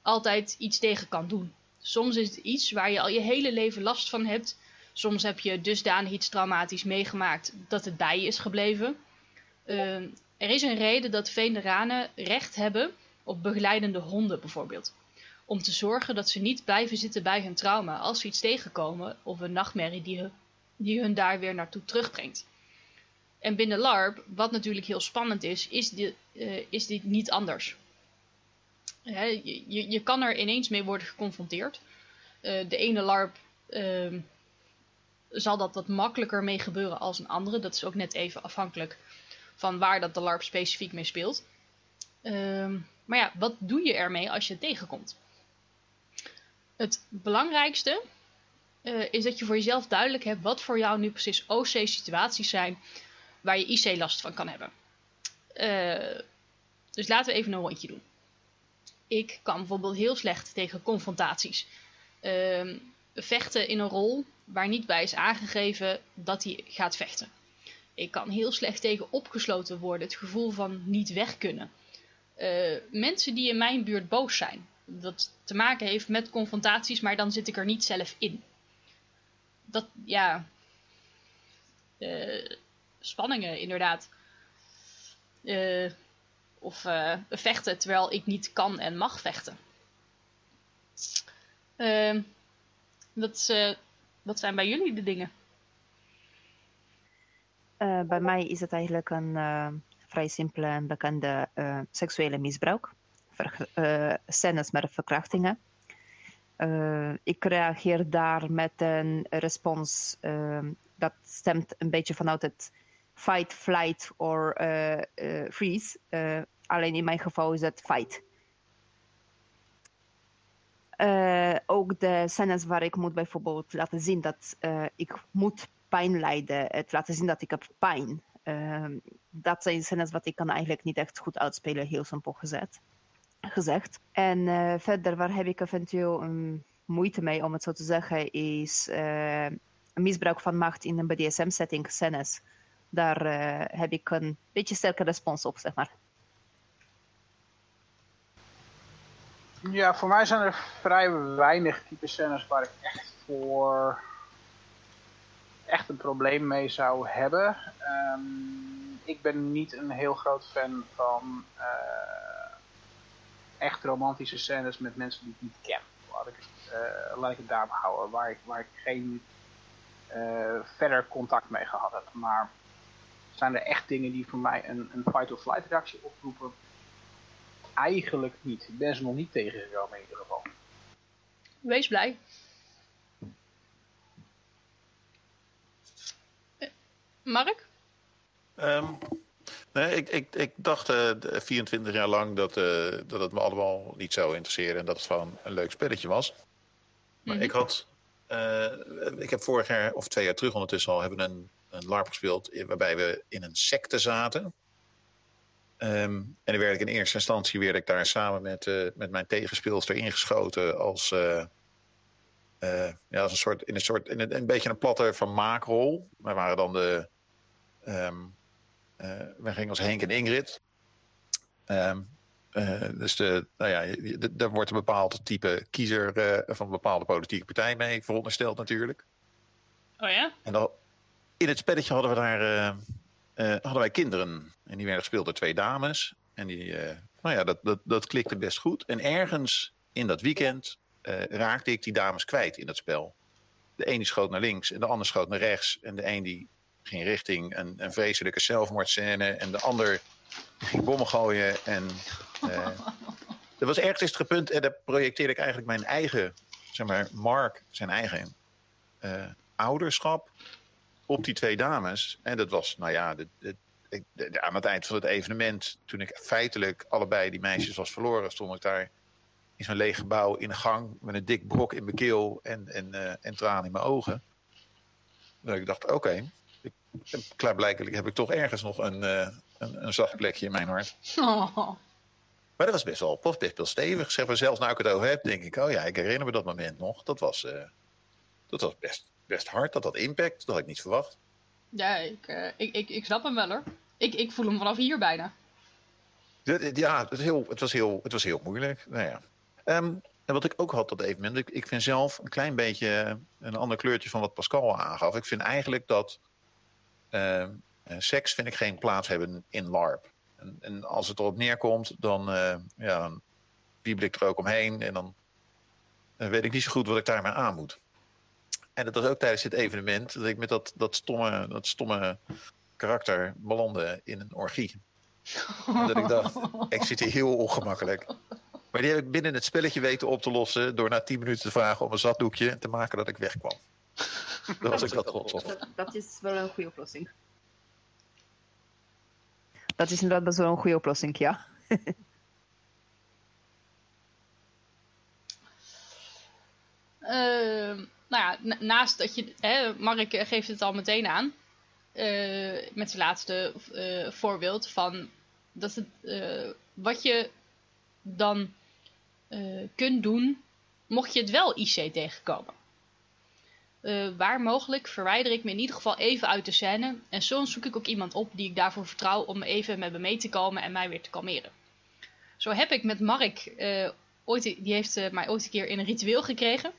altijd iets tegen kan doen. Soms is het iets waar je al je hele leven last van hebt. Soms heb je dusdanig iets traumatisch meegemaakt dat het bij je is gebleven. Uh, er is een reden dat veteranen recht hebben op begeleidende honden bijvoorbeeld. Om te zorgen dat ze niet blijven zitten bij hun trauma als ze iets tegenkomen of een nachtmerrie die, die hun daar weer naartoe terugbrengt. En binnen LARP, wat natuurlijk heel spannend is, is dit, uh, is dit niet anders. je, je, kan er ineens mee worden geconfronteerd. Uh, de ene LARP uh, zal dat wat makkelijker mee gebeuren als een andere. Dat is ook net even afhankelijk van waar dat de LARP specifiek mee speelt. Ehm, maar ja, wat doe je ermee als je het tegenkomt? Het belangrijkste uh, is dat je voor jezelf duidelijk hebt wat voor jou nu precies OC-situaties zijn waar je IC last van kan hebben. Uh, dus laten we even een rondje doen. Ik kan bijvoorbeeld heel slecht tegen confrontaties. Uh, vechten in een rol waar niet bij is aangegeven dat hij gaat vechten. Ik kan heel slecht tegen opgesloten worden, het gevoel van niet weg kunnen. Uh, mensen die in mijn buurt boos zijn. Dat te maken heeft met confrontaties, maar dan zit ik er niet zelf in. Dat, ja. Uh, spanningen, inderdaad. Uh, of vechten terwijl ik niet kan en mag vechten. dat, wat zijn bij jullie de dingen? Uh, bij mij is het eigenlijk een uh, vrij simpele en bekende uh, seksuele misbruik. Ver, scènes met verkrachtingen. ik reageer daar met een respons dat stemt een beetje vanuit het fight, flight or freeze. alleen in mijn geval is het fight. Uh, ook de scènes waar ik moet bijvoorbeeld laten zien dat uh, ik moet pijn lijden. Het laten zien dat ik heb pijn. Uh, dat zijn scènes wat ik kan eigenlijk niet echt goed uitspelen, heel simpel gezet, gezegd. En uh, verder, waar heb ik eventueel um, moeite mee, om het zo te zeggen, is misbruik van macht in een BDSM-setting, scènes. Daar heb ik een beetje sterke respons op, zeg maar. Ja, voor mij zijn er vrij weinig type scènes waar ik echt voor echt een probleem mee zou hebben. Um, ik ben niet een heel groot fan van uh, echt romantische scènes met mensen die ik niet ken. Laat ik het, uh, laat ik waar ik, ik geen uh, verder contact mee gehad heb. Maar zijn er echt dingen die voor mij een, een fight-or-flight reactie oproepen? Eigenlijk niet. Ik ben ze nog niet tegengekomen in ieder geval. Wees blij. Eh, Mark? Um, nee, ik, ik, ik dacht uh, 24 jaar lang dat, uh, dat het me allemaal niet zou interesseren en dat het gewoon een leuk spelletje was. Maar mm -hmm. ik had, uh, ik heb vorig jaar of twee jaar terug ondertussen al hebben een, een LARP gespeeld waarbij we in een secte zaten. Um, en dan werd ik in eerste instantie werd ik daar samen met, uh, met mijn tegenspeelster ingeschoten als, uh, uh, ja, als een soort, in een soort, in een, een beetje een platte van maakrol. Wij waren dan de, um, we gingen als Henk en Ingrid. Um, dus de, nou ja, daar wordt een bepaald type kiezer van een bepaalde politieke partij mee verondersteld natuurlijk. Oh ja? En dan, in het spelletje hadden we daar uh, hadden wij kinderen. En die werden gespeeld door twee dames. En die, uh, nou ja, dat, dat, dat klikte best goed. En ergens in dat weekend uh, raakte ik die dames kwijt in dat spel. De een die schoot naar links en de ander schoot naar rechts. En de een die ging richting een, een vreselijke zelfmoordscène. En de ander ging bommen gooien. En dat was ergens gepunt. En daar projecteerde ik eigenlijk mijn eigen, zeg maar, Mark, zijn eigen ouderschap op die twee dames. En dat was, nou ja, de, de, de, aan het eind van het evenement, toen ik feitelijk allebei die meisjes was verloren, stond ik daar in zo'n leeg gebouw in een gang met een dik brok in mijn keel en, en, uh, en tranen in mijn ogen. Dat ik dacht, oké, okay, klaarblijkelijk heb ik toch ergens nog een, uh, een, een, zacht plekje in mijn hart. Oh. Maar dat was best wel, was best wel stevig. Zeg maar, zelfs nu ik het over heb, denk ik, oh ja, ik herinner me dat moment nog. Dat was, uh, dat was best, best hard. Dat had impact. Dat had ik niet verwacht. Ja, ik, uh, ik, ik, ik snap hem wel hoor. Ik, ik voel hem vanaf hier bijna. Ja, het was heel, het was heel, het was heel moeilijk. Nou ja. Um, en wat ik ook had dat evenement, ik, ik vind zelf een klein beetje een ander kleurtje van wat Pascal aangaf. Ik vind eigenlijk dat uh, seks vind ik geen plaats hebben in LARP. En, en als het erop neerkomt, dan, uh, ja, dan er ook omheen en dan weet ik niet zo goed wat ik daarmee aan moet. En dat was ook tijdens dit evenement dat ik met dat, dat stomme, dat stomme karakter belandde in een orgie. Omdat ik dacht, ik zit hier heel ongemakkelijk. Maar die heb ik binnen het spelletje weten op te lossen door na 10 minuten te vragen om een zatdoekje te maken dat ik wegkwam. Daar was ik wel trots op. Dat, dat is wel een goede oplossing. Dat is inderdaad best wel een goede oplossing, ja. Ehm, nou ja, na- naast dat je, hè, Mark geeft het al meteen aan, eh, met zijn laatste eh, voorbeeld van dat het, eh, wat je dan kunt doen, mocht je het wel IC tegenkomen. Waar mogelijk verwijder ik me in ieder geval even uit de scène en soms zoek ik ook iemand op die ik daarvoor vertrouw om even met me mee te komen en mij weer te kalmeren. Zo heb ik met Mark, ooit, die heeft mij ooit een keer in een ritueel gekregen.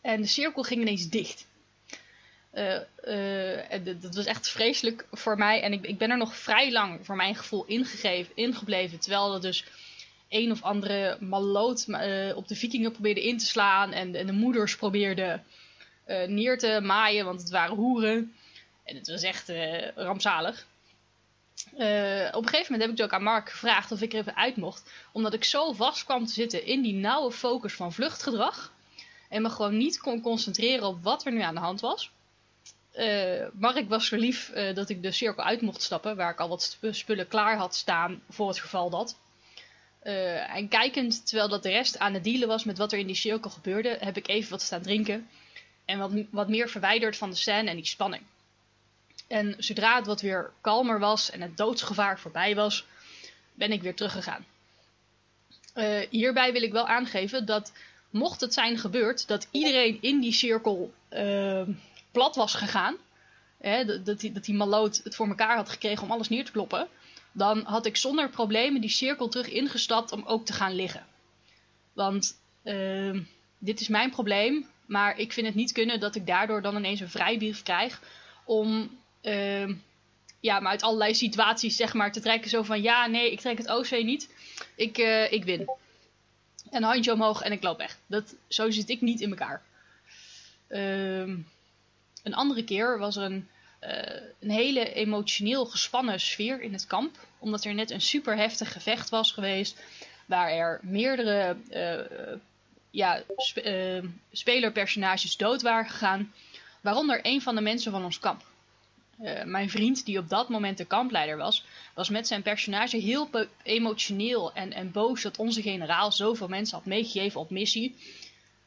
En de cirkel ging ineens dicht. Eh, eh, dat- was echt vreselijk voor mij. En ik, ik ben er nog vrij lang, voor mijn gevoel, ingegeven, ingebleven. Terwijl er dus een of andere maloot eh, op de vikingen probeerde in te slaan. En, en de moeders probeerden neer te maaien, want het waren hoeren. En het was echt rampzalig. Op een gegeven moment heb ik dus ook aan Mark gevraagd of ik er even uit mocht. Omdat ik zo vast kwam te zitten in die nauwe focus van vluchtgedrag. En me gewoon niet kon concentreren op wat er nu aan de hand was. Eh, Mark was verliefd eh, dat ik de cirkel uit mocht stappen. Waar ik al wat sp- spullen klaar had staan voor het geval dat. Eh, en kijkend terwijl dat de rest aan het dealen was met wat er in die cirkel gebeurde. Heb ik even wat staan drinken. En wat, wat meer verwijderd van de scène en die spanning. En zodra het wat weer kalmer was en het doodsgevaar voorbij was, ben ik weer teruggegaan. Hierbij wil ik wel aangeven dat mocht het zijn gebeurd dat iedereen in die cirkel eh, plat was gegaan, hè, dat, die, dat die maloot het voor elkaar had gekregen om alles neer te kloppen, dan had ik zonder problemen die cirkel terug ingestapt om ook te gaan liggen. Want eh, dit is mijn probleem, maar ik vind het niet kunnen dat ik daardoor dan ineens een vrijbrief krijg om eh, ja, maar uit allerlei situaties zeg maar te trekken. Zo van ja, nee, ik trek het OC niet. Ik, eh, ik win. En een handje omhoog en ik loop weg. Dat, zo zit ik niet in elkaar. Ehm, een andere keer was er een, eh, een hele emotioneel gespannen sfeer in het kamp. Omdat er net een super heftig gevecht was geweest. Waar er meerdere eh, ja, eh, spelerpersonages dood waren gegaan. Waaronder een van de mensen van ons kamp. Eh, mijn vriend, die op dat moment de kampleider was, was met zijn personage heel emotioneel en, en boos dat onze generaal zoveel mensen had meegegeven op missie,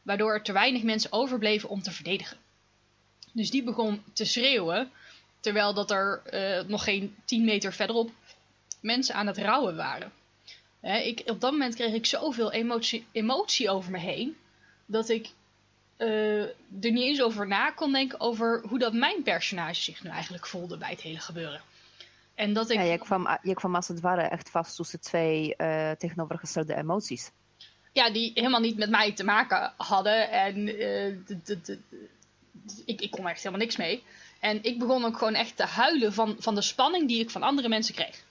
waardoor er te weinig mensen overbleven om te verdedigen. Dus die begon te schreeuwen, terwijl dat er eh, nog geen 10 meter verderop mensen aan het rouwen waren. Hè, ik, op dat moment kreeg ik zoveel emotie, emotie over me heen, dat ik eh, er niet eens over na kon denken over hoe dat mijn personage zich nu eigenlijk voelde bij het hele gebeuren. En dat ik, Ja, ja, je, kwam, je kwam als het ware echt vast tussen twee eh, tegenovergestelde emoties. die helemaal niet met mij te maken hadden. En eh, ik, ik kon echt helemaal niks mee. En ik begon ook gewoon echt te huilen van, van de spanning die ik van andere mensen kreeg.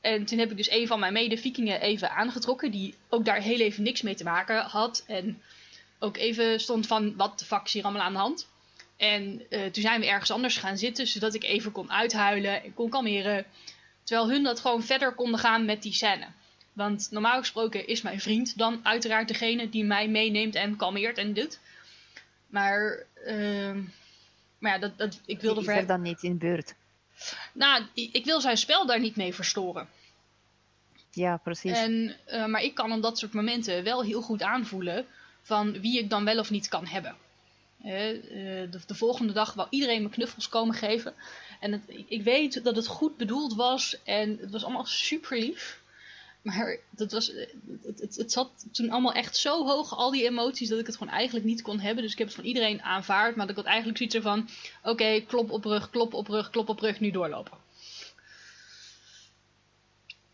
En toen heb ik dus een van mijn mede-vikingen even aangetrokken, die ook daar heel even niks mee te maken had. En ook even stond van, wat de fuck is hier allemaal aan de hand? En eh, toen zijn we ergens anders gaan zitten, zodat ik even kon uithuilen en kon kalmeren. Terwijl hun dat gewoon verder konden gaan met die scène. Want normaal gesproken is mijn vriend dan uiteraard degene die mij meeneemt en kalmeert en doet. Maar, ehm, maar ja, dat, dat, ik wilde Die voor is hem... er dan niet in de buurt. Nou, ik ik wil zijn spel daar niet mee verstoren. Ja, precies. En, eh, maar ik kan op dat soort momenten wel heel goed aanvoelen van wie ik dan wel of niet kan hebben. Eh, de, de volgende dag wou iedereen me knuffels komen geven. En het, ik- weet dat het goed bedoeld was en het was allemaal super lief. Maar dat was, eh, het, het, het zat toen allemaal echt zo hoog, al die emoties, dat ik het gewoon eigenlijk niet kon hebben. Dus ik heb het van iedereen aanvaard. Maar dat ik had eigenlijk zoiets ervan: oké, klop op rug, klop op rug, klop op rug, nu doorlopen.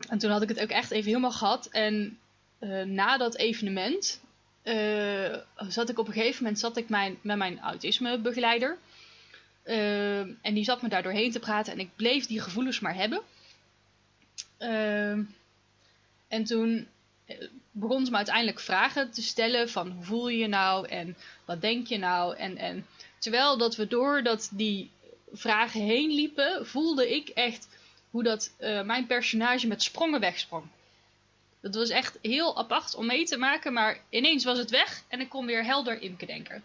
En toen had ik het ook echt even helemaal gehad. En eh, na dat evenement eh, zat ik op een gegeven moment zat ik mijn, met mijn autismebegeleider. Eh, en die zat me daar doorheen te praten en ik bleef die gevoelens maar hebben. Eh, en toen begon ze me uiteindelijk vragen te stellen van hoe voel je je nou en wat denk je nou? En, en terwijl dat we door dat die vragen heen liepen, voelde ik echt hoe dat mijn personage met sprongen wegsprong. Dat was echt heel apart om mee te maken, maar ineens was het weg en ik kon weer helder Imke denken.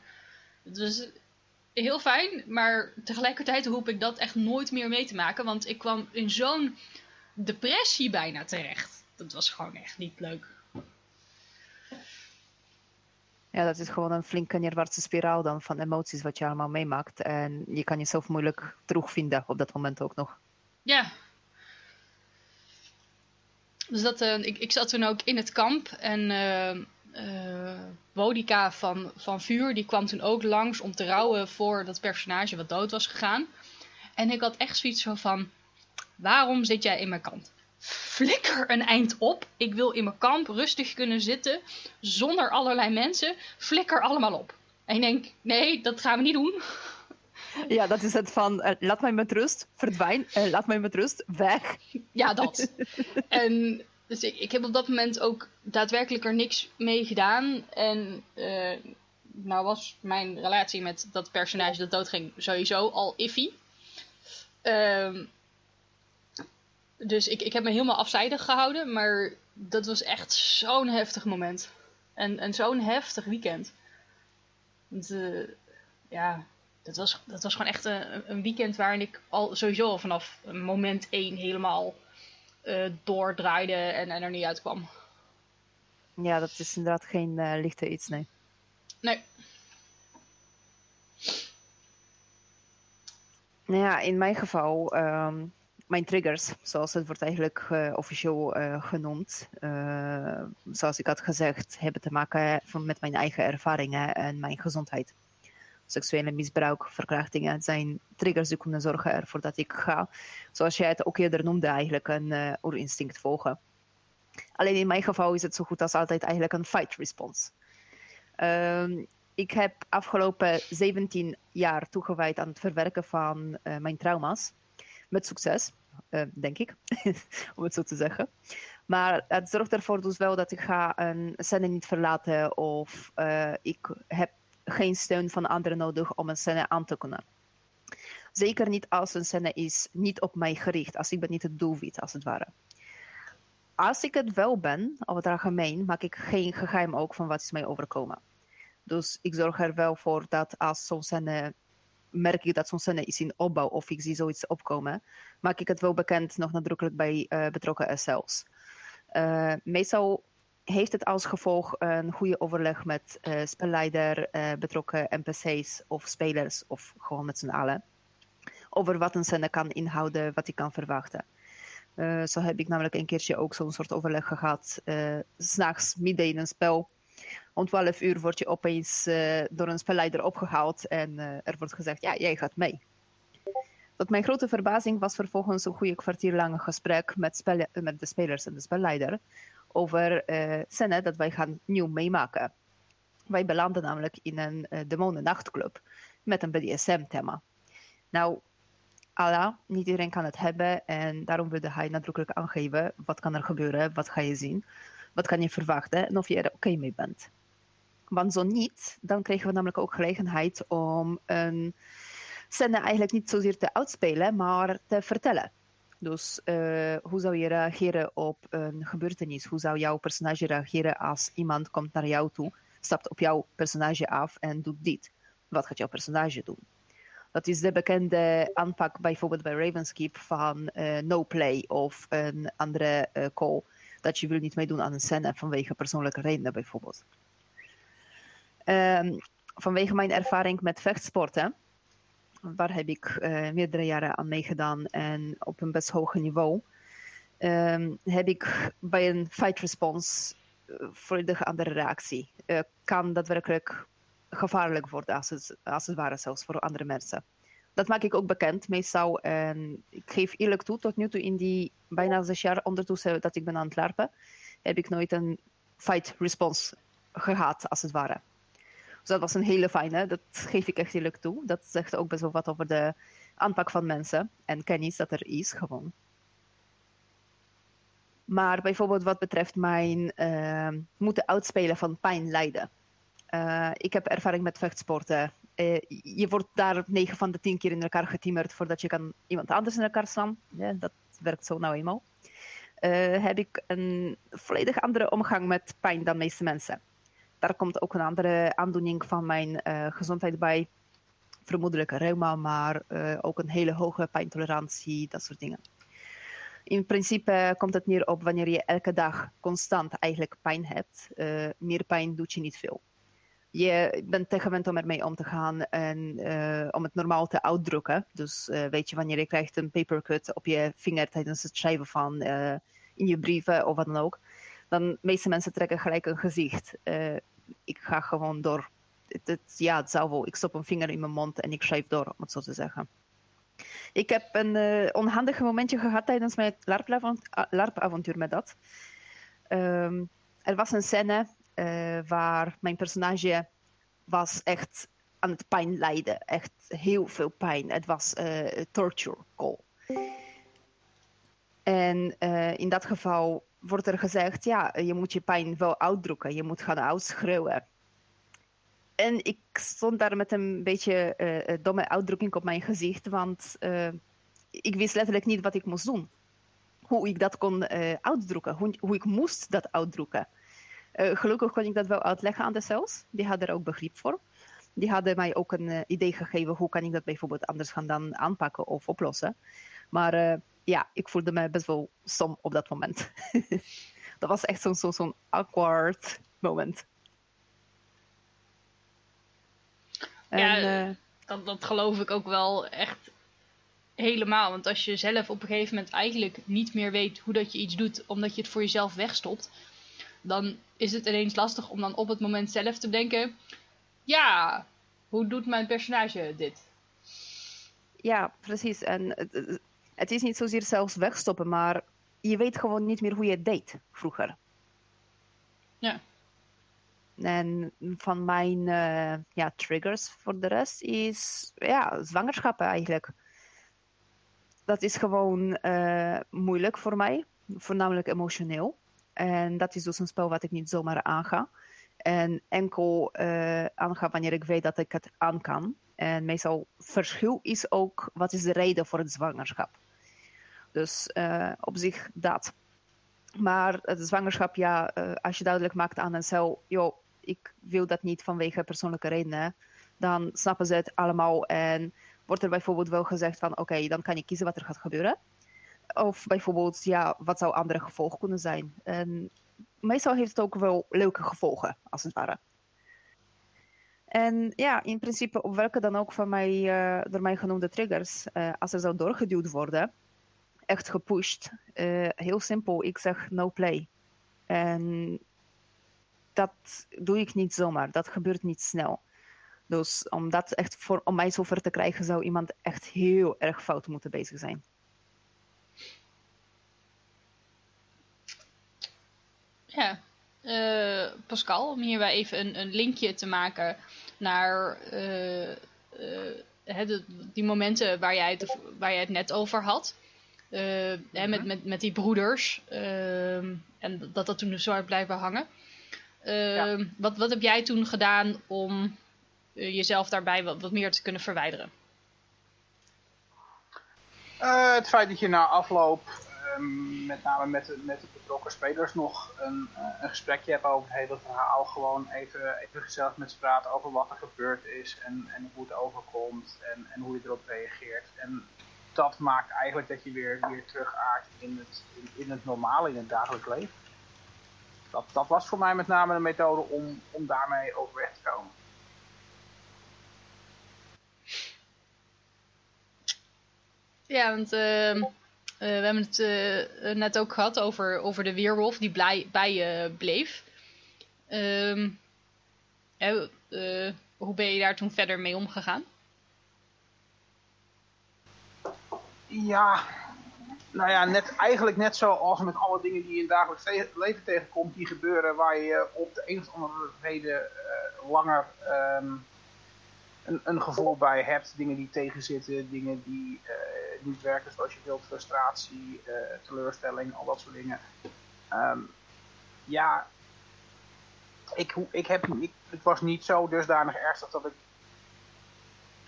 Het was heel fijn, maar tegelijkertijd hoop ik dat echt nooit meer mee te maken, want ik kwam in zo'n depressie bijna terecht. Dat was gewoon echt niet leuk. Ja, dat is gewoon een flinke neerwaartse spiraal dan van emoties wat je allemaal meemaakt. En je kan jezelf moeilijk terugvinden op dat moment ook nog. Ja. Dus dat, uh, ik, ik zat toen ook in het kamp en uh, van, van Vuur, die kwam toen ook langs om te rouwen voor dat personage wat dood was gegaan. En ik had echt zoiets van, waarom zit jij in mijn kant? flikker een eind op. Ik wil in mijn kamp rustig kunnen zitten, zonder allerlei mensen. Flikker allemaal op. En ik denk, nee, dat gaan we niet doen. Ja, dat is het van, uh, laat mij met rust, verdwijn, uh, laat mij met rust, weg. Ja, dat. en dus ik, ik heb op dat moment ook daadwerkelijk er niks mee gedaan. En uh, nou was mijn relatie met dat personage dat doodging sowieso al iffy. Um, dus ik, ik heb me helemaal afzijdig gehouden, maar dat was echt zo'n heftig moment. En, en zo'n heftig weekend. Want, uh, ja, dat was, dat was gewoon echt een, een, weekend waarin ik al sowieso vanaf moment één helemaal uh, doordraaide en, en er niet uitkwam. Ja, dat is inderdaad geen uh, lichte iets, nee. Nee. Nou ja, in mijn geval um, mijn triggers, zoals het wordt eigenlijk uh, officieel genoemd, zoals ik had gezegd, hebben te maken van, met mijn eigen ervaringen en mijn gezondheid. Seksuele misbruik, verkrachtingen zijn triggers die kunnen zorgen ervoor dat ik ga, zoals jij het ook eerder noemde, eigenlijk een oerinstinct volgen. Alleen in mijn geval is het zo goed als altijd eigenlijk een fight response. Um, ik heb afgelopen 17 jaar toegewijd aan het verwerken van mijn trauma's met succes. Uh, denk ik, om het zo te zeggen. Maar het zorgt ervoor dus wel dat ik ga een scène niet verlaten of ik heb geen steun van anderen nodig om een scène aan te kunnen. Zeker niet als een scène is niet op mij gericht, als ik ben niet het doelwit als het ware. Als ik het wel ben, over het algemeen, maak ik geen geheim ook van wat is mij overkomen. Dus ik zorg er wel voor dat als zo'n scène merk ik dat zo'n scène is in opbouw of ik zie zoiets opkomen, maak ik het wel bekend nog nadrukkelijk bij uh, betrokken SL's. Uh, meestal heeft het als gevolg een goede overleg met uh, spelleider, betrokken NPC's of spelers of gewoon met z'n allen. Over wat een scène kan inhouden, wat ik kan verwachten. zo heb ik namelijk een keertje ook zo'n soort overleg gehad, s'nachts midden in een spel om 12 uur word je opeens door een spelleider opgehaald en er wordt gezegd, ja, jij gaat mee. Tot mijn grote verbazing was vervolgens een goede kwartier lang gesprek met, met de spelers en de spelleider over uh, scène dat wij gaan nieuw meemaken. Wij belanden namelijk in een uh, demonen nachtclub met een BDSM-thema. Nou, Allah, niet iedereen kan het hebben en daarom wilde hij nadrukkelijk aangeven wat kan er gebeuren, wat ga je zien, wat kan je verwachten en of je er oké mee bent. Want zo niet, dan kregen we namelijk ook gelegenheid om een scène eigenlijk niet zozeer te uitspelen, maar te vertellen. Dus uh, hoe zou je reageren op een gebeurtenis? Hoe zou jouw personage reageren als iemand komt naar jou toe, stapt op jouw personage af en doet dit? Wat gaat jouw personage doen? Dat is de bekende aanpak bijvoorbeeld bij Ravenskeep van uh, no play of een andere uh, call. Dat je wil niet meedoen aan een scène vanwege persoonlijke redenen bijvoorbeeld. Um, vanwege mijn ervaring met vechtsporten, waar heb ik uh, meerdere jaren aan meegedaan en op een best hoog niveau, um, heb ik bij een fight response uh, volledig andere reactie. Uh, kan daadwerkelijk gevaarlijk worden, als het, als het ware zelfs voor andere mensen. Dat maak ik ook bekend meestal. En ik geef eerlijk toe, tot nu toe in die bijna zes jaar ondertussen dat ik ben aan het larpen, heb ik nooit een fight response gehad, als het ware. Dus dat was een hele fijne, dat geef ik echt eerlijk toe. Dat zegt ook best wel wat over de aanpak van mensen en kennis dat er is gewoon. Maar bijvoorbeeld wat betreft mijn uh, moeten uitspelen van pijn lijden. Uh, ik heb ervaring met vechtsporten eh, je wordt daar 9 van de 10 keer in elkaar getimmerd voordat je kan iemand anders in elkaar slaan. Ja, dat werkt zo nou eenmaal. Eh, heb ik een volledig andere omgang met pijn dan de meeste mensen. Daar komt ook een andere aandoening van mijn eh, gezondheid bij. Vermoedelijk reuma, maar eh, ook een hele hoge pijntolerantie, dat soort dingen. In principe komt het neer op wanneer je elke dag constant eigenlijk pijn hebt. eh, meer pijn doet je niet veel. Je bent te gewend om ermee om te gaan en om het normaal te uitdrukken. Dus weet je, wanneer je krijgt een papercut op je vinger tijdens het schrijven van in je brieven of wat dan ook, dan meeste mensen trekken gelijk een gezicht. Eh, ik ga gewoon door. Het, ja, het zou wel. Ik stop een vinger in mijn mond en ik schrijf door, om het zo te zeggen. Ik heb een eh, onhandig momentje gehad tijdens mijn LARP-avont- LARP-avontuur met dat. Ehm, er was een scène eh, waar mijn personage was echt aan het pijn lijden. Echt heel veel pijn. Het was torture call. En in dat geval wordt er gezegd, ja, je moet je pijn wel uitdrukken. Je moet gaan uitschreeuwen. En ik stond daar met een beetje eh, domme uitdrukking op mijn gezicht, want eh, ik wist letterlijk niet wat ik moest doen. Hoe ik dat kon eh, uitdrukken, hoe, ik moest dat uitdrukken. Gelukkig kon ik dat wel uitleggen aan de cells. Die hadden er ook begrip voor. Die hadden mij ook een idee gegeven hoe kan ik dat bijvoorbeeld anders gaan dan aanpakken of oplossen. Maar ja, ik voelde me best wel stom op dat moment. dat was echt zo'n zo, zo'n awkward moment. Ja, En, eh, Dat, dat geloof ik ook wel echt helemaal. Want als je zelf op een gegeven moment eigenlijk niet meer weet hoe dat je iets doet, omdat je het voor jezelf wegstopt, dan is het ineens lastig om dan op het moment zelf te denken: ja, hoe doet mijn personage dit? Ja, precies. En het- is niet zozeer zelfs wegstoppen, maar je weet gewoon niet meer hoe je deed vroeger. Ja. En van mijn eh, ja, triggers voor de rest is ja, zwangerschappen eigenlijk. Dat is gewoon eh, moeilijk voor mij, voornamelijk emotioneel. En dat is dus een spel wat ik niet zomaar aanga. En enkel eh aanga wanneer ik weet dat ik het aan kan. En meestal verschil is ook wat is de reden voor het zwangerschap. Dus eh, op zich dat. Maar het zwangerschap, ja, eh, als je duidelijk maakt aan een cel, joh, ik wil dat niet vanwege persoonlijke redenen, dan snappen ze het allemaal en wordt er bijvoorbeeld wel gezegd van, oké, dan kan je kiezen wat er gaat gebeuren. Of bijvoorbeeld, ja, wat zou andere gevolgen kunnen zijn? En meestal heeft het ook wel leuke gevolgen, als het ware. En ja, in principe op welke dan ook van mij, eh, door mij genoemde triggers, als er zou doorgeduwd worden, echt gepusht, eh, heel simpel, ik zeg no play. En dat doe ik niet zomaar, dat gebeurt niet snel. Dus om dat echt voor, om mij zover te krijgen, zou iemand echt heel erg fout moeten bezig zijn. Ja, eh, Pascal, om hierbij even een, een linkje te maken naar eh, de- die momenten waar jij waar jij het net over had. Eh, hè, met, met, met die broeders. ehm, en dat dat toen dus zo hard blijven hangen. Ehm, wat, wat heb jij toen gedaan om eh, jezelf daarbij wat, wat meer te kunnen verwijderen? Eh, het feit dat je na afloop, ehm, met name met de, met de betrokken spelers, nog een, eh, een gesprekje hebt over het hele verhaal. Gewoon even, even gezellig met ze praten over wat er gebeurd is en, en hoe het overkomt en, en hoe je erop reageert. En dat maakt eigenlijk dat je weer, weer terugaart in het, in, het normale, in het dagelijks leven. Dat, dat was voor mij met name een methode om, om daarmee overweg te komen. Ja, want ehm, eh, we hebben het eh, net ook gehad over, over de weerwolf die blij, bij je bleef. Ehm, eh, hoe ben je daar toen verder mee omgegaan? Ja, nou ja, net, eigenlijk net zoals met alle dingen die je in het dagelijks leven tegenkomt, die gebeuren waar je op de een of andere reden eh, langer ehm, een, een gevoel bij hebt. Dingen die tegenzitten, dingen die eh, niet werken zoals je wilt, frustratie, eh, teleurstelling, al dat soort dingen. Ehm, ja, ik, ik heb, ik, het was niet zo dusdanig ernstig dat ik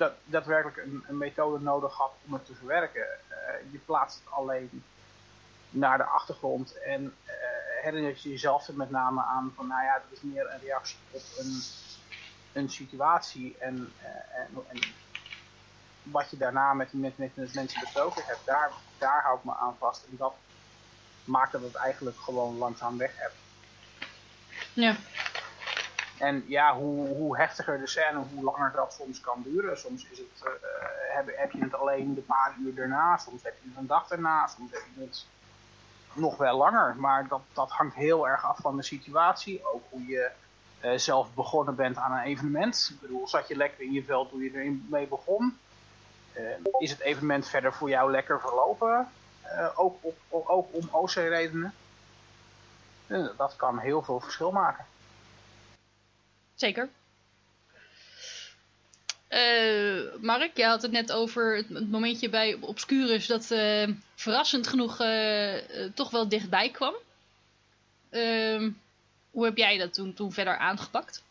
dat, daadwerkelijk een, een methode nodig had om het te verwerken. Eh, je plaatst het alleen naar de achtergrond en uh, herinner je jezelf er met name aan van, nou ja, dat is meer een reactie op een, een situatie en, en, en wat je daarna met, met, met, mensen besproken hebt, daar, daar hou ik me aan vast. En dat maakt dat het eigenlijk gewoon langzaam weg hebt. Ja. En ja, hoe, hoe heftiger de scène, hoe langer dat soms kan duren. Soms is het, uh, heb, heb je het alleen de paar uur daarna, soms heb je het een dag daarna, soms heb je het nog wel langer. Maar dat, dat hangt heel erg af van de situatie. Ook hoe je uh, zelf begonnen bent aan een evenement. Ik bedoel, zat je lekker in je veld toen je ermee begon? Uh, is het evenement verder voor jou lekker verlopen? ook, op, ook om OC-redenen? dat kan heel veel verschil maken. Zeker. Uh, Mark, jij had het net over het, momentje bij Obscurus dat uh, verrassend genoeg uh, toch wel dichtbij kwam. Ehm, hoe heb jij dat toen, toen verder aangepakt?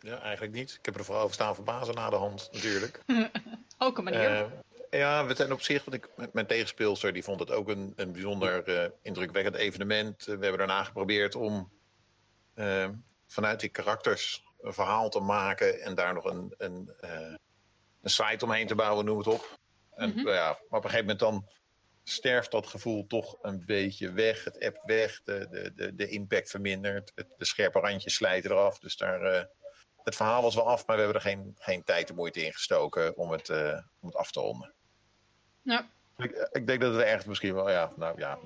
ja, eigenlijk niet. Ik heb er vooral over staan verbazen na de hand natuurlijk. ook een manier. ja, we zijn op zich, want ik, mijn tegenspeelster die vond het ook een, een bijzonder indrukwekkend evenement. we hebben daarna geprobeerd om Ehm, vanuit die karakters een verhaal te maken en daar nog een, een, uh, een site omheen te bouwen, noem het op. En, mm -hmm. ja, maar op een gegeven moment dan sterft dat gevoel toch een beetje weg. Het app weg, de, de, de, de impact vermindert, het, de scherpe randjes slijten eraf. Dus daar, uh, het verhaal was wel af, maar we hebben er geen, geen tijd en moeite in gestoken om het, uh, om het af te ronden. Ja. Ik, ik, denk dat het echt misschien wel, ja, nou ja,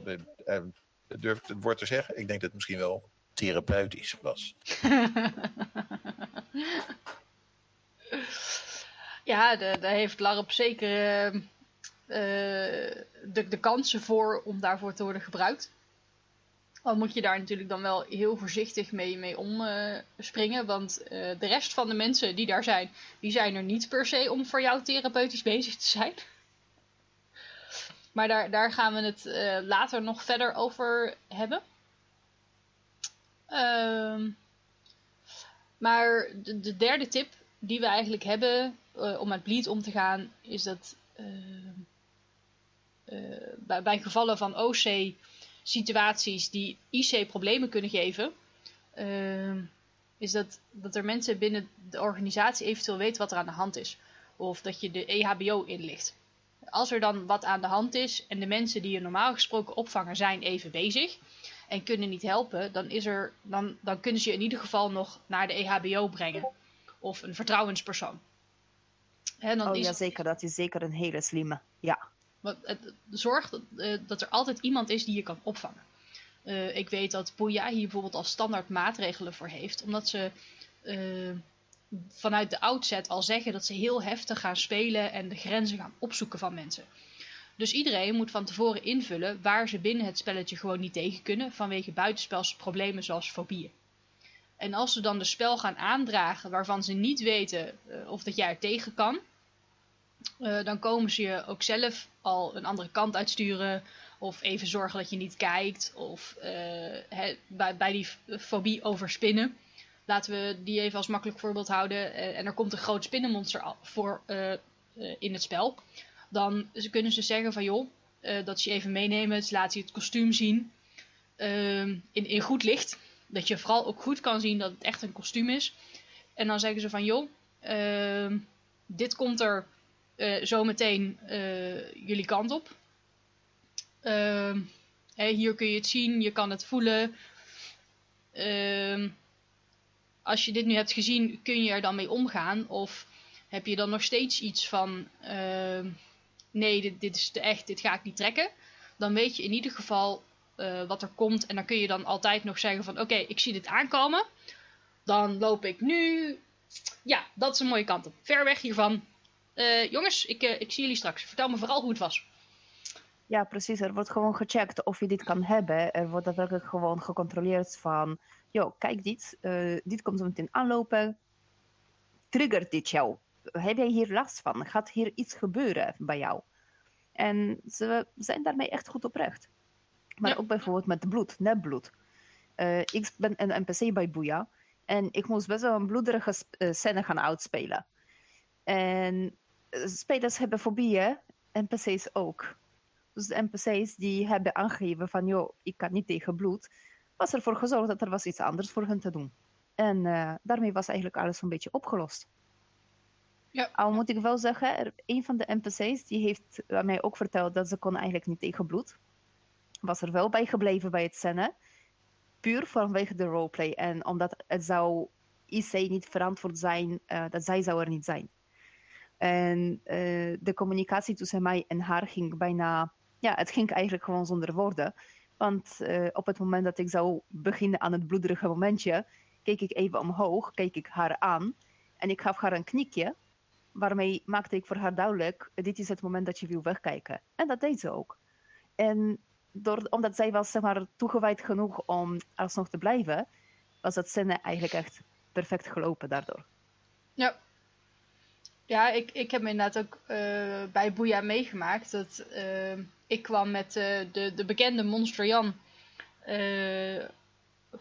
durf het woord te zeggen. Ik denk dat het misschien wel therapeutisch was. ja, daar heeft Larp zeker uh, de, de kansen voor om daarvoor te worden gebruikt. Al moet je daar natuurlijk dan wel heel voorzichtig mee, mee omspringen. Want uh, de rest van de mensen die daar zijn, die zijn er niet per se om voor jou therapeutisch bezig te zijn. Maar daar, daar gaan we het later nog verder over hebben. Uh, maar de, de, derde tip die we eigenlijk hebben uh, om met bleed om te gaan, is dat uh, bij, bij, gevallen van OC-situaties die IC problemen kunnen geven, ehm, is dat, dat er mensen binnen de organisatie eventueel weten wat er aan de hand is. Of dat je de EHBO inlicht. Als er dan wat aan de hand is en de mensen die je normaal gesproken opvangen zijn even bezig, en kunnen niet helpen, dan, is er, dan, dan kunnen ze je in ieder geval nog naar de EHBO brengen. Of een vertrouwenspersoon. Dan oh is... ja, zeker. Dat is zeker een hele slimme. Ja. Zorg dat, uh, dat er altijd iemand is die je kan opvangen. Uh, ik weet dat Boeja hier bijvoorbeeld als standaard maatregelen voor heeft. Omdat ze uh, vanuit de outset al zeggen dat ze heel heftig gaan spelen en de grenzen gaan opzoeken van mensen. Dus iedereen moet van tevoren invullen waar ze binnen het spelletje gewoon niet tegen kunnen vanwege buitenspelse problemen zoals fobieën. En als ze dan de spel gaan aandragen waarvan ze niet weten uh, of dat jij er tegen kan, uh, dan komen ze je ook zelf al een andere kant uitsturen. Of even zorgen dat je niet kijkt. Of he, bij, bij die fobie overspinnen. Laten we die even als makkelijk voorbeeld houden. en er komt een groot spinnenmonster voor in het spel dan kunnen ze zeggen van joh, uh, dat ze je even meenemen, dus laat je het kostuum zien uh, in, in goed licht. Dat je vooral ook goed kan zien dat het echt een kostuum is. En dan zeggen ze van joh, uh, dit komt er uh, zo meteen jullie kant op. Ehm, hier kun je het zien, je kan het voelen. Ehm, als je dit nu hebt gezien, kun je er dan mee omgaan? Of heb je dan nog steeds iets van nee, dit, dit is te echt, dit ga ik niet trekken. Dan weet je in ieder geval uh, wat er komt. En dan kun je dan altijd nog zeggen van oké, ik zie dit aankomen. Dan loop ik nu. Ja, dat is een mooie kant op. Ver weg hiervan. Uh, jongens, ik, uh, ik zie jullie straks. Vertel me vooral hoe het was. Ja, precies. Er wordt gewoon gecheckt of je dit kan hebben. Er wordt daadwerkelijk gewoon gecontroleerd van... joh, kijk dit. dit komt zo meteen aanlopen. Triggert dit jou? Heb jij hier last van? Gaat hier iets gebeuren bij jou? En ze zijn daarmee echt goed oprecht. Maar ook bijvoorbeeld met bloed, nepbloed. Uh, ik ben een NPC bij Boeia. En ik moest best wel een bloederige eh, scène gaan uitspelen. En eh, spelers hebben fobieën, NPC's ook. Dus de NPC's die hebben aangegeven van, joh, ik kan niet tegen bloed. Was ervoor gezorgd dat er was iets anders voor hen te doen. En daarmee was eigenlijk alles een beetje opgelost. Ja. Al moet ik wel zeggen, een van de NPC's die heeft mij ook verteld dat ze kon eigenlijk niet tegen bloed. Was er wel bij gebleven bij het scène. Puur vanwege de roleplay. En omdat het zou IC niet verantwoord zijn eh, dat zij zou er niet zijn. En eh, de communicatie tussen mij en haar ging bijna... Ja, het ging eigenlijk gewoon zonder woorden. Want eh, op het moment dat ik zou beginnen aan het bloederige momentje, keek ik even omhoog, keek ik haar aan en ik gaf haar een knikje. Waarmee maakte ik voor haar duidelijk, dit is het moment dat je wil wegkijken. En dat deed ze ook. En door, omdat zij was zeg maar, toegewijd genoeg om alsnog te blijven, was dat scène eigenlijk echt perfect gelopen daardoor. Ja. Ja, ik, ik heb inderdaad ook eh, bij Boeia meegemaakt. Dat, eh, ik kwam met eh, de, de bekende Monster Jan.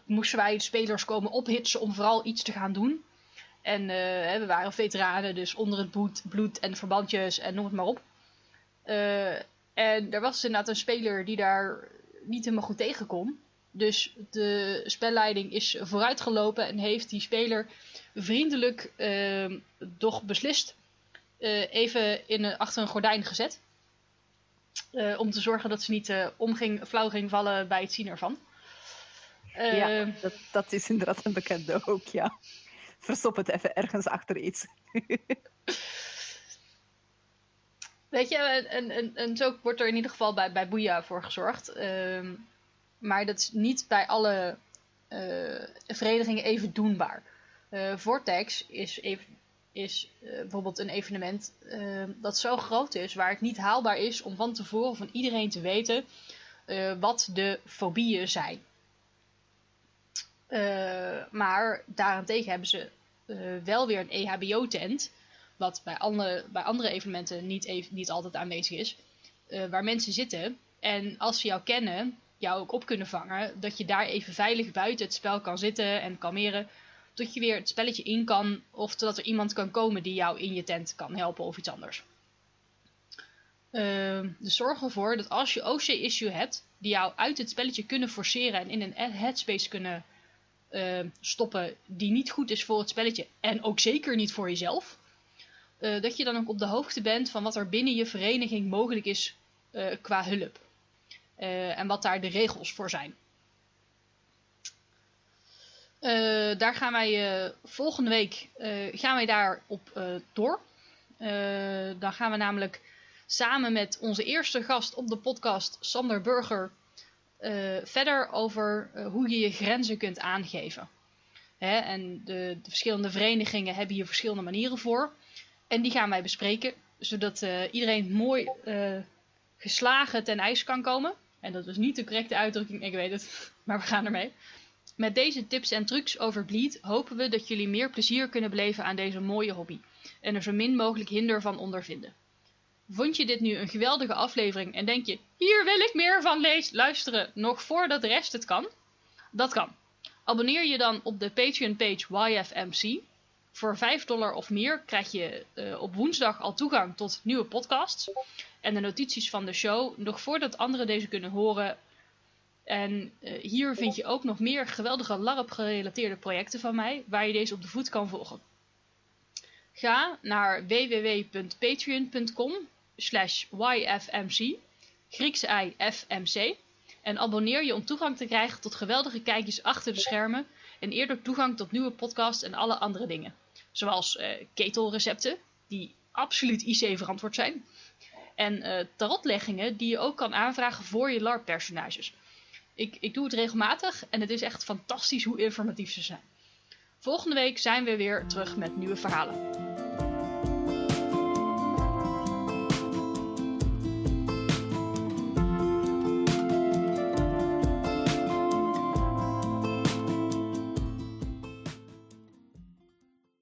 moesten wij spelers komen ophitsen om vooral iets te gaan doen. En eh, we waren veteranen, dus onder het bloed, bloed en verbandjes en noem het maar op. Eh, en er was inderdaad een speler die daar niet helemaal goed tegen kon. Dus de spelleiding is vooruitgelopen en heeft die speler vriendelijk, uh, doch beslist, uh, even in achter een gordijn gezet. Om te zorgen dat ze niet uh, om ging, flauw ging vallen bij het zien ervan. ja, dat, dat, is inderdaad een bekende ook, ja. Verstop het even ergens achter iets. Weet je, en, zo wordt er in ieder geval bij, bij Boeia voor gezorgd. Uh, maar dat is niet bij alle uh, verenigingen even doenbaar. Uh, Vortex is, is uh, bijvoorbeeld een evenement dat zo groot is, waar het niet haalbaar is om van tevoren van iedereen te weten wat de fobieën zijn. Maar daarentegen hebben ze wel weer een EHBO-tent, wat bij andere, bij andere evenementen niet, niet altijd aanwezig is, waar mensen zitten. En als ze jou kennen, jou ook op kunnen vangen. Dat je daar even veilig buiten het spel kan zitten en kalmeren. Tot je weer het spelletje in kan. Of totdat er iemand kan komen die jou in je tent kan helpen of iets anders. Uh, dus zorg ervoor dat als je OC-issue hebt. Die jou uit het spelletje kunnen forceren. En in een headspace kunnen uh, stoppen. Die niet goed is voor het spelletje. En ook zeker niet voor jezelf. Uh, dat je dan ook op de hoogte bent van wat er binnen je vereniging mogelijk is qua hulp. Uh, en wat daar de regels voor zijn. Daar gaan wij volgende week gaan wij daarop door. dan gaan we namelijk samen met onze eerste gast op de podcast, Sander Burger, verder over hoe je je grenzen kunt aangeven. Hè, en de, de, verschillende verenigingen hebben hier verschillende manieren voor. En die gaan wij bespreken, zodat iedereen mooi geslagen ten ijs kan komen. En dat was niet de correcte uitdrukking, ik weet het, maar we gaan ermee. Met deze tips en trucs over Bleed hopen we dat jullie meer plezier kunnen beleven aan deze mooie hobby. En er zo min mogelijk hinder van ondervinden. Vond je dit nu een geweldige aflevering en denk je, hier wil ik meer van lees, luisteren, nog voordat de rest het kan? Dat kan. Abonneer je dan op de Patreon page YFMC. Voor 5 dollar of meer krijg je uh, op woensdag al toegang tot nieuwe podcasts en de notities van de show nog voordat anderen deze kunnen horen. En uh, hier vind je ook nog meer geweldige LARP-gerelateerde projecten van mij, waar je deze op de voet kan volgen. Ga naar www.patreon.com slash yfmc, Griekse i fmc, en abonneer je om toegang te krijgen tot geweldige kijkjes achter de schermen en eerder toegang tot nieuwe podcasts en alle andere dingen. Zoals uh, ketelrecepten, die absoluut IC verantwoord zijn, en uh, tarotleggingen die je ook kan aanvragen voor je LARP-personages. Ik, ik doe het regelmatig en het is echt fantastisch hoe informatief ze zijn. Volgende week zijn we weer terug met nieuwe verhalen.